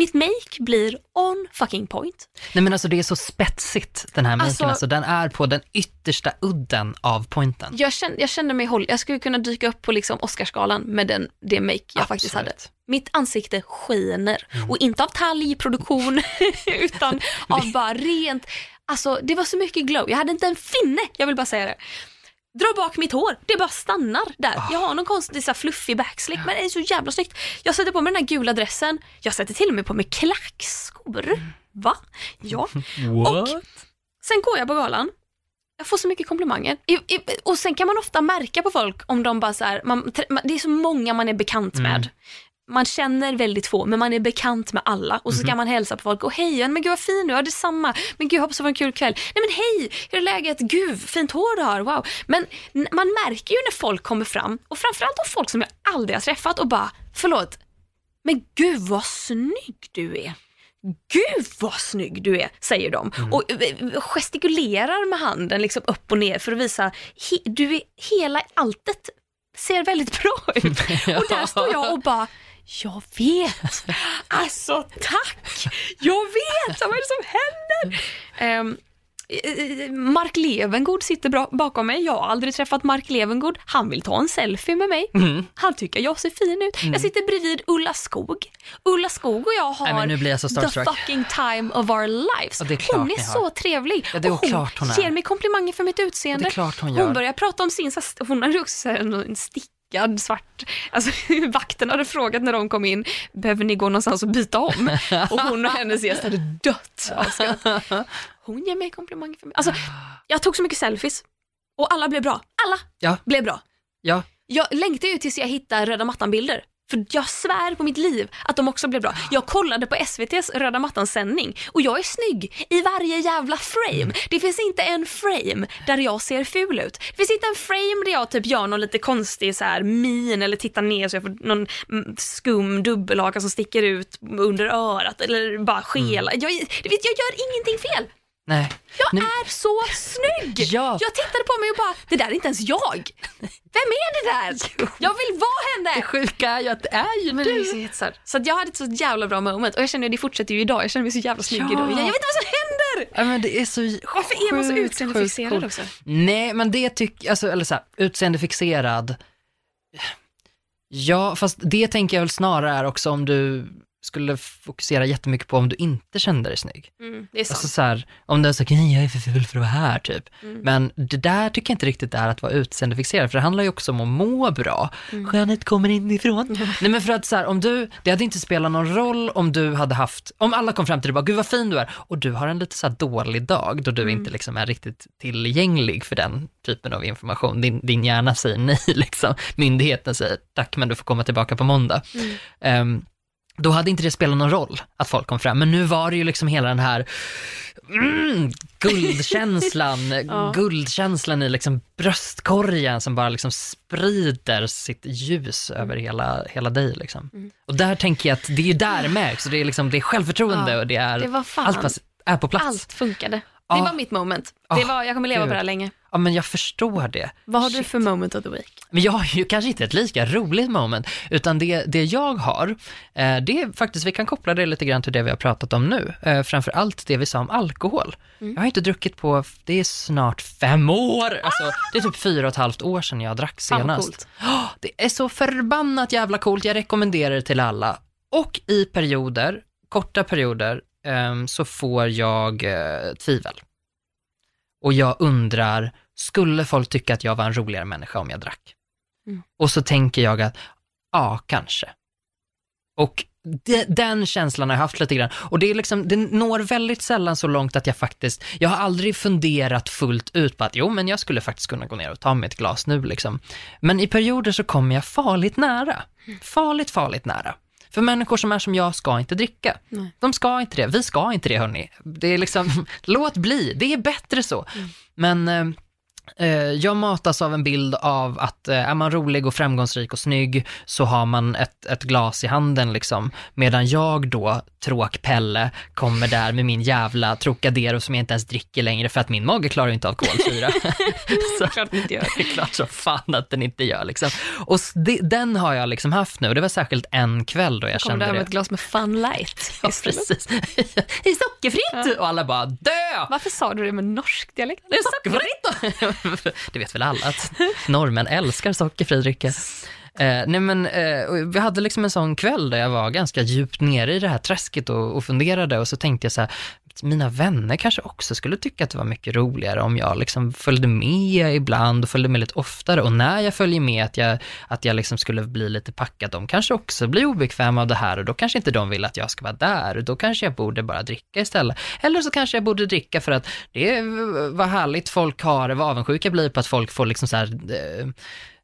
Mitt make blir on fucking point. Nej men alltså det är så spetsigt den här maken, Alltså- alltså, den är på den yttersta udden av pointen. Jag kände, jag kände mig håll, jag skulle kunna dyka upp på liksom Oscarsgalan med den, det make jag faktiskt hade. Absolut. Mitt ansikte skiner och inte av talgproduktion utan av bara rent, alltså det var så mycket glow. Jag hade inte en finne, jag vill bara säga det. Drar bak mitt hår. Det bara stannar där. Jag har någon konstig så här, fluffig backslick men det är så jävla snyggt. Jag sätter på mig den här gula dressen. Jag sätter till och med på mig klackskor. Va? Ja. Och sen går jag på galan. Jag får så mycket komplimanger. I, i, och sen kan man ofta märka på folk om de bara så här, man, det är så många man är bekant med. Man känner väldigt få, men man är bekant med alla och så kan man hälsa på folk och hej, men gud vad fin du är, detsamma, men gud hoppas det var en kul kväll. Nej men hej, hur är läget? Gud, fint hår du har, wow. Men man märker ju när folk kommer fram och framförallt av folk som jag aldrig har träffat och bara, förlåt, men gud vad snygg du är. Gud vad snygg du är, säger de. Och eh, gestikulerar med handen liksom upp och ner för att visa, du är hela alltet ser väldigt bra ut. Och där står jag och bara, jag vet. Alltså tack. Jag vet. Vad är det som händer? Eh, Mark Levengood sitter bra bakom mig. Jag har aldrig träffat Mark Levengood. Han vill ta en selfie med mig. Mm. Han tycker jag ser fin ut. Jag sitter bredvid Ulla Skog. Ulla Skog och jag har Nej, jag the fucking time of our lives. Är hon är har. så trevlig. Ja, och hon, hon ger mig komplimanger för mitt utseende. Hon. Hon börjar prata om sin, hon hade också så här en stickad svart, alltså vakten hade frågat när de kom in, behöver ni gå någonstans och byta om? Och hon och hennes gäst hade dött. Hon ger mig komplimanger för mig. Alltså, jag tog så mycket selfies och alla blev bra. Alla Ja. blev bra. Ja, Jag längtar ju tills jag hittar röda mattan-bilder. För jag svär på mitt liv att de också blev bra. Jag kollade på SVTs röda mattan-sändning och jag är snygg i varje jävla frame. Det finns inte en frame där jag ser ful ut. Det finns inte en frame där jag typ gör någon lite konstig så här min eller tittar ner så jag får någon mm, skum dubbelhaka som sticker ut under örat eller bara skela. Jag, det vet, jag gör ingenting fel. Nej. Jag Nej. är så snygg! Ja. Jag tittade på mig och bara, det där är inte ens jag. Vem är det där? Jag vill vara Det henne! sjuka är ju att det är ju Men det du. så att jag hade ett så jävla bra moment och jag känner att det fortsätter ju idag. Jag känner mig så jävla snygg Ja. idag. Jag vet inte vad som händer! Ja, men det är så Varför är man så sjukt, utseendefixerad sjukt också? Nej, men det tycker, alltså, eller så här, utseendefixerad. Ja, fast det tänker jag väl snarare är också om du skulle fokusera jättemycket på om du inte kände dig snygg. Mm, det är sant. Alltså så här, om du så nej jag är för ful för att vara här typ. Mm. Men det där tycker jag inte riktigt är att vara utseendefixerad, för det handlar ju också om att må bra. Mm. Skönhet kommer inifrån. Nej men för att så här, om du, det hade inte spelat någon roll om du hade haft, om alla kom fram till dig och bara, gud vad fin du är, och du har en lite så här dålig dag då du Mm. inte liksom är riktigt tillgänglig för den typen av information. Din, din hjärna säger nej liksom. Myndigheten säger tack men du får komma tillbaka på måndag. Mm. Då hade inte det spelat någon roll att folk kom fram. Men nu var det ju liksom hela den här mm, guldkänslan, Ja. guldkänslan i liksom bröstkorgen som bara liksom sprider sitt ljus över hela, hela dig. Liksom. Mm. Och där tänker jag att det är ju där det märks. Det, är liksom, det är självförtroende Ja, och det är det allt är på plats. Allt funkade. Ja. Det var mitt moment. Det var, jag kommer leva gud. på det här länge. Ja men jag förstår det. Vad har du Shit. för moment of the week? Men jag har ju kanske inte ett lika roligt moment, utan det, det jag har, eh, det är faktiskt, vi kan koppla det lite grann till det vi har pratat om nu, eh, framför allt det vi sa om alkohol. Mm. Jag har inte druckit på, det är snart fem år, alltså det är typ fyra och ett halvt år sedan jag drack senast. Åh, det är så förbannat jävla coolt, jag rekommenderar det till alla. Och i perioder, korta perioder, ehm, så får jag eh, tvivel. Och jag undrar, skulle folk tycka att jag var en roligare människa om jag drack? Mm. Och så tänker jag att, ja, kanske. Och de, den känslan har jag haft lite grann. Och det, är liksom, det når väldigt sällan så långt att jag faktiskt, jag har aldrig funderat fullt ut på att jo, men jag skulle faktiskt kunna gå ner och ta mig ett glas nu liksom. Men i perioder så kommer jag farligt nära. Farligt, farligt nära. För människor som är som jag ska inte dricka. Nej. De ska inte det, vi ska inte det hörni. Det är liksom, låt bli, det är bättre så. Men eh, eh, jag matas av en bild av att eh, är man rolig och framgångsrik och snygg så har man ett, ett glas i handen liksom. Medan jag då, tråkpelle, kommer där med min jävla Trocadero som jag inte ens dricker längre för att min mage klarar inte av kolsyra. så, Klart inte gör. det är klart så fan att den inte gör liksom. Och det, den har jag liksom haft nu och det var särskilt en kväll då jag Kommer kände där det. med ett glas med Fun Light Ja, precis. Är sockerfritt! Och alla bara dö! Varför sa du det med norsk dialekt? Det är sockerfritt! Det vet väl alla att norrmän älskar sockerfri dricka. Eh, nej men, eh, vi hade liksom en sån kväll där jag var ganska djupt nere i det här träsket och, och funderade och så tänkte jag så här, mina vänner kanske också skulle tycka att det var mycket roligare om jag liksom följde med ibland och följde med lite oftare. Och när jag följer med att jag, att jag liksom skulle bli lite packad, de kanske också blir obekväma av det här och då kanske inte de vill att jag ska vara där. och Då kanske jag borde bara dricka istället. Eller så kanske jag borde dricka för att det är vad härligt folk har det, vad avundsjuka blir på att folk får liksom så här, eh,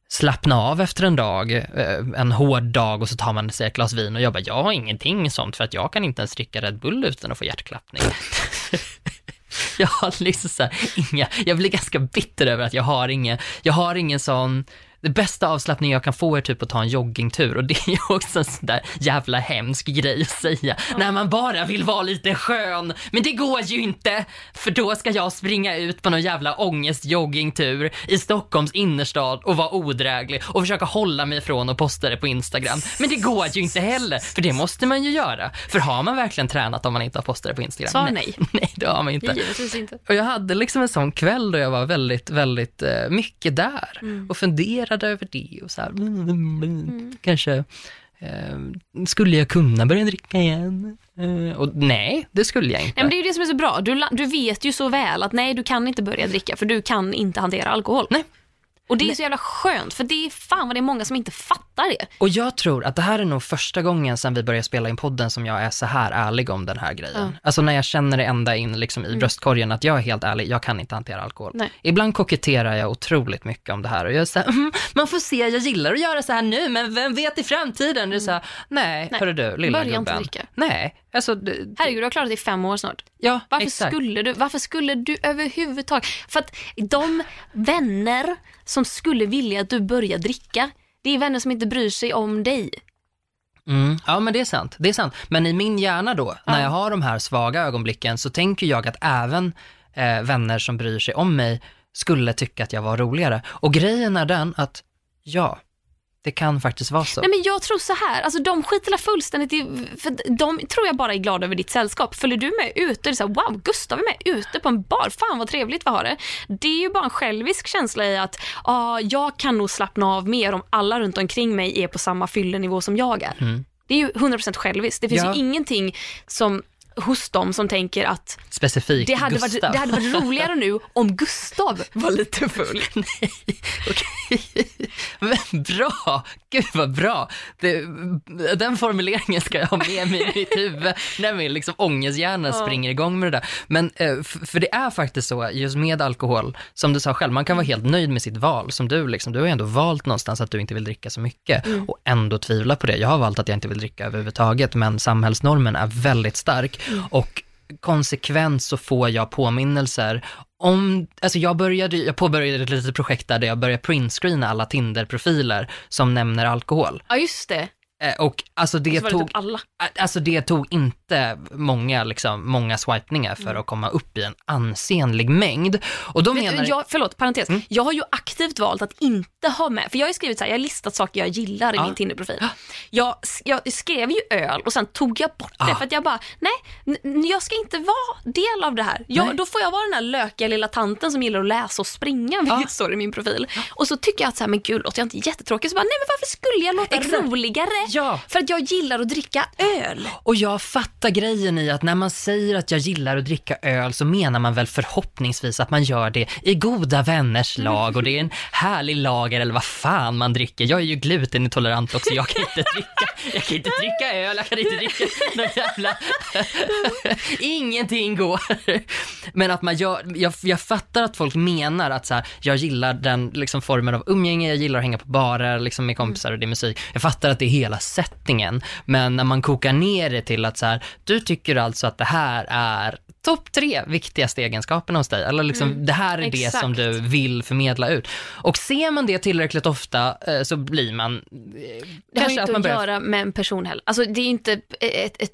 slappna av efter en dag, eh, en hård dag och så tar man sig ett glas vin och jag bara, jag har ingenting sånt för att jag kan inte ens dricka Red Bull utan att få hjärtklappning. jag har liksom så här, inga, jag blir ganska bitter över att jag har ingen, jag har ingen sån, det bästa avslappning jag kan få är typ att ta en joggingtur och det är ju också en sån där jävla hemsk grej att säga ja. när man bara vill vara lite skön. Men det går ju inte, för då ska jag springa ut på någon jävla ångest-joggingtur i Stockholms innerstad och vara odräglig och försöka hålla mig ifrån och posta det på Instagram. Men det går ju inte heller, för det måste man ju göra. För har man verkligen tränat om man inte har postat det på Instagram? Svar nej. Nej, det har man inte. Givetvis inte. Och jag hade liksom en sån kväll då jag var väldigt, väldigt uh, mycket där mm. och funderade funderade över det och så här, mm, mm, mm. kanske eh, skulle jag kunna börja dricka igen? Eh, och nej, det skulle jag inte. Nej, men det är ju det som är så bra. Du, du vet ju så väl att nej, du kan inte börja dricka för du kan inte hantera alkohol. Nej, och det är så jävla skönt, för det är fan vad det är många som inte fattar det. Och jag tror att det här är nog första gången sedan vi började spela in podden som jag är så här ärlig om den här grejen. Mm. Alltså när jag känner det ända in liksom i mm. bröstkorgen att jag är helt ärlig, jag kan inte hantera alkohol. Nej. Ibland koketterar jag otroligt mycket om det här och jag säger mm, man får se, jag gillar att göra så här nu, men vem vet i framtiden? Mm. Det är så här, nej, nej. hörru du, lilla Börja gubben. inte dricka. Nej, alltså. Det, Herregud, du har klarat det i fem år snart. Ja, varför exakt. Skulle du, varför skulle du överhuvudtaget, för att de vänner som skulle vilja att du börjar dricka, det är vänner som inte bryr sig om dig. Mm. Ja, men det är sant. Det är sant. Men i min hjärna då, ja. när jag har de här svaga ögonblicken, så tänker jag att även eh, vänner som bryr sig om mig skulle tycka att jag var roligare. Och grejen är den att, ja, det kan faktiskt vara så. Nej men jag tror så här, alltså de skiter fullständigt i, för de tror jag bara är glada över ditt sällskap. Följer du med ute, det är så här, wow, Gustav är med ute på en bar, fan vad trevligt vi har det. Det är ju bara en självisk känsla i att, ah, jag kan nog slappna av mer om alla runt omkring mig är på samma fyllenivå som jag är. Mm. Det är ju 100% själviskt. Det finns ja. ju ingenting som hos dem som tänker att Specifikt det hade, Gustav. varit, det hade varit roligare nu om Gustav var lite full. Nej, okej. Men bra, gud vad bra. Det, den formuleringen ska jag ha med mig i mitt huvud när min liksom ångesthjärna ja. springer igång med det där. Men eh, för det är faktiskt så, just med alkohol, som du sa själv, man kan vara helt nöjd med sitt val. Som du, liksom, du har ändå valt någonstans att du inte vill dricka så mycket mm. och ändå tvivla på det. Jag har valt att jag inte vill dricka överhuvudtaget, men samhällsnormen är väldigt stark. Mm. Och konsekvent så får jag påminnelser om, alltså jag började, jag påbörjade ett litet projekt där jag började printscreena alla Tinder-profiler som nämner alkohol. Ja, just det. Eh, och alltså det, det tog, typ alltså det tog inte många, liksom, många swipningar för mm. att komma upp i en ansenlig mängd. Och då menar... jag, förlåt, parentes. Mm. Jag har ju aktivt valt att inte ha med, för jag har ju skrivit så här, jag har listat saker jag gillar i ja. min Tinder-profil. Jag, jag, skrev ju öl och sen tog jag bort det för att jag bara, nej, jag ska inte vara del av det här. Jag, då får jag vara den här lökiga lilla tanten som gillar att läsa och springa, vilket ja. står i min profil. Och så tycker jag att så här, men gud, låter jag inte jättetråkig? Så bara, nej men varför skulle jag låta Exakt. roligare? Ja. För att jag gillar att dricka öl. Och jag fattar grejen i att när man säger att jag gillar att dricka öl så menar man väl förhoppningsvis att man gör det i goda vänners lag och det är en härlig lager eller vad fan man dricker. Jag är ju glutenintolerant också, jag kan inte dricka, jag kan inte dricka öl, jag kan inte dricka någon jävla... Ingenting går. Men att man gör, jag, jag fattar att folk menar att så här, jag gillar den liksom formen av umgänge, jag gillar att hänga på barer liksom med kompisar och det är musik. Jag fattar att det är hela sättningen. Men när man kokar ner det till att så här, du tycker alltså att det här är topp tre viktigaste egenskaperna hos dig. Eller liksom, mm, det här är exakt. det som du vill förmedla ut. Och ser man det tillräckligt ofta eh, så blir man... Eh, det har ju inte att, börjar... göra med en person heller. Alltså det är inte ett, ett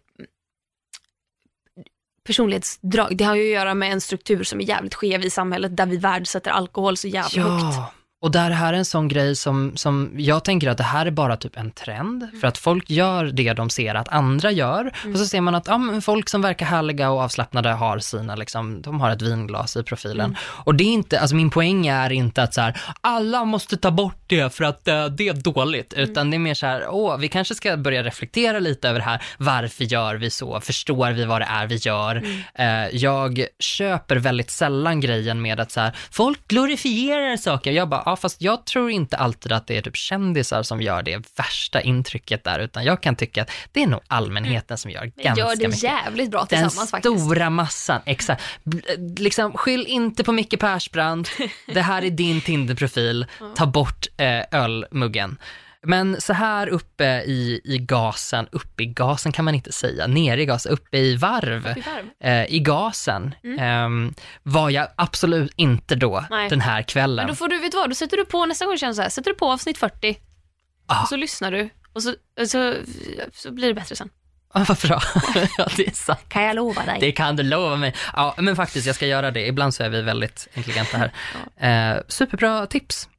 personlighetsdrag. Det har ju att göra med en struktur som är jävligt skev i samhället där vi värdesätter alkohol så jävla ja. högt. Och där här är en sån grej som, som jag tänker att det här är bara typ en trend, för att folk gör det de ser att andra gör, och så ser man att ja, folk som verkar härliga och avslappnade har sina, liksom, de har ett vinglas i profilen. Och det är inte, alltså min poäng är inte att så här, alla måste ta bort det för att eh, det är dåligt, utan det är mer så här, åh, vi kanske ska börja reflektera lite över det här, varför gör vi så, förstår vi vad det är vi gör? Eh, jag köper väldigt sällan grejen med att så här, folk glorifierar saker, jag bara, ja fast jag tror inte alltid att det är typ kändisar som gör det värsta intrycket där, utan jag kan tycka att det är nog allmänheten som gör Vi ganska gör det mycket. jävligt bra Den tillsammans faktiskt. stora massan, exakt. Liksom, skyll inte på Micke Persbrandt, det här är din Tinder-profil, ta bort eh, ölmuggen. Men så här uppe i, i gasen, uppe i gasen kan man inte säga, nere i gasen, uppe i varv, Upp i varv. eh, i gasen, ehm, var jag absolut inte då Mm. Nej. den här kvällen. Men då får du, vet du vad, då sätter du på nästa gång känns så här, sätter du på avsnitt 40 Ah. och så lyssnar du och så, så, så blir det bättre sen. Ja, vad bra. ja, det är sant. Kan jag lova dig? Det kan du lova mig. Ja, men faktiskt, jag ska göra det. Ibland så är vi väldigt intelligenta här. Eh, superbra tips.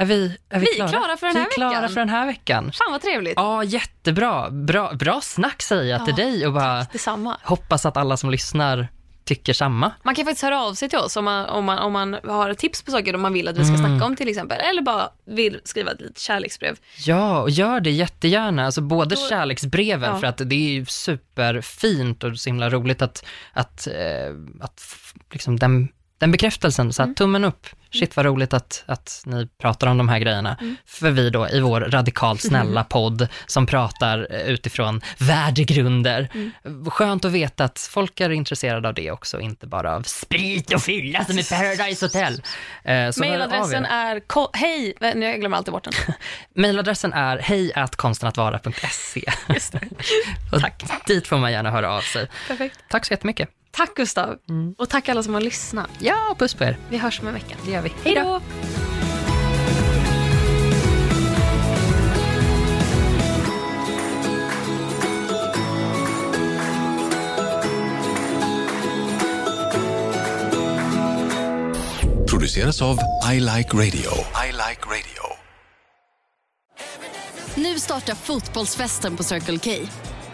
Är vi, är vi, Vi klara? klara för den vi här är klara veckan. för den här veckan. Fan vad trevligt. Ja, jättebra. Bra, bra snack säger jag till Ja, dig och bara Detsamma. hoppas att alla som lyssnar tycker samma. Man kan faktiskt höra av sig till oss om man, om man, om man har tips på saker man vill att vi ska snacka om till exempel. Eller bara vill skriva ett litet kärleksbrev. Ja, och gör det jättegärna. Alltså både Då- kärleksbreven, Ja. för att det är ju superfint och så himla roligt att, att, eh, att f- liksom den, den bekräftelsen, så att tummen upp. Shit vad roligt att, att ni pratar om de här grejerna. För vi då i vår radikalt snälla podd som pratar eh, utifrån värdegrunder. Skönt att veta att folk är intresserade av det också, inte bara av sprit och fylla som i Paradise Hotel. Eh, Mailadressen är hej, nu jag glömmer alltid bort den. Mailadressen är hejatkonstenatvara.se. Och Tack. Dit får man gärna höra av sig. Perfekt. Tack så jättemycket. Tack Gustav. Och tack alla som har lyssnat. Ja, puss på er. Vi hörs om en vecka. Gör vi. Hej då! Produceras av I Like Radio. I Like Radio. Nu startar fotbollsfesten på Circle K.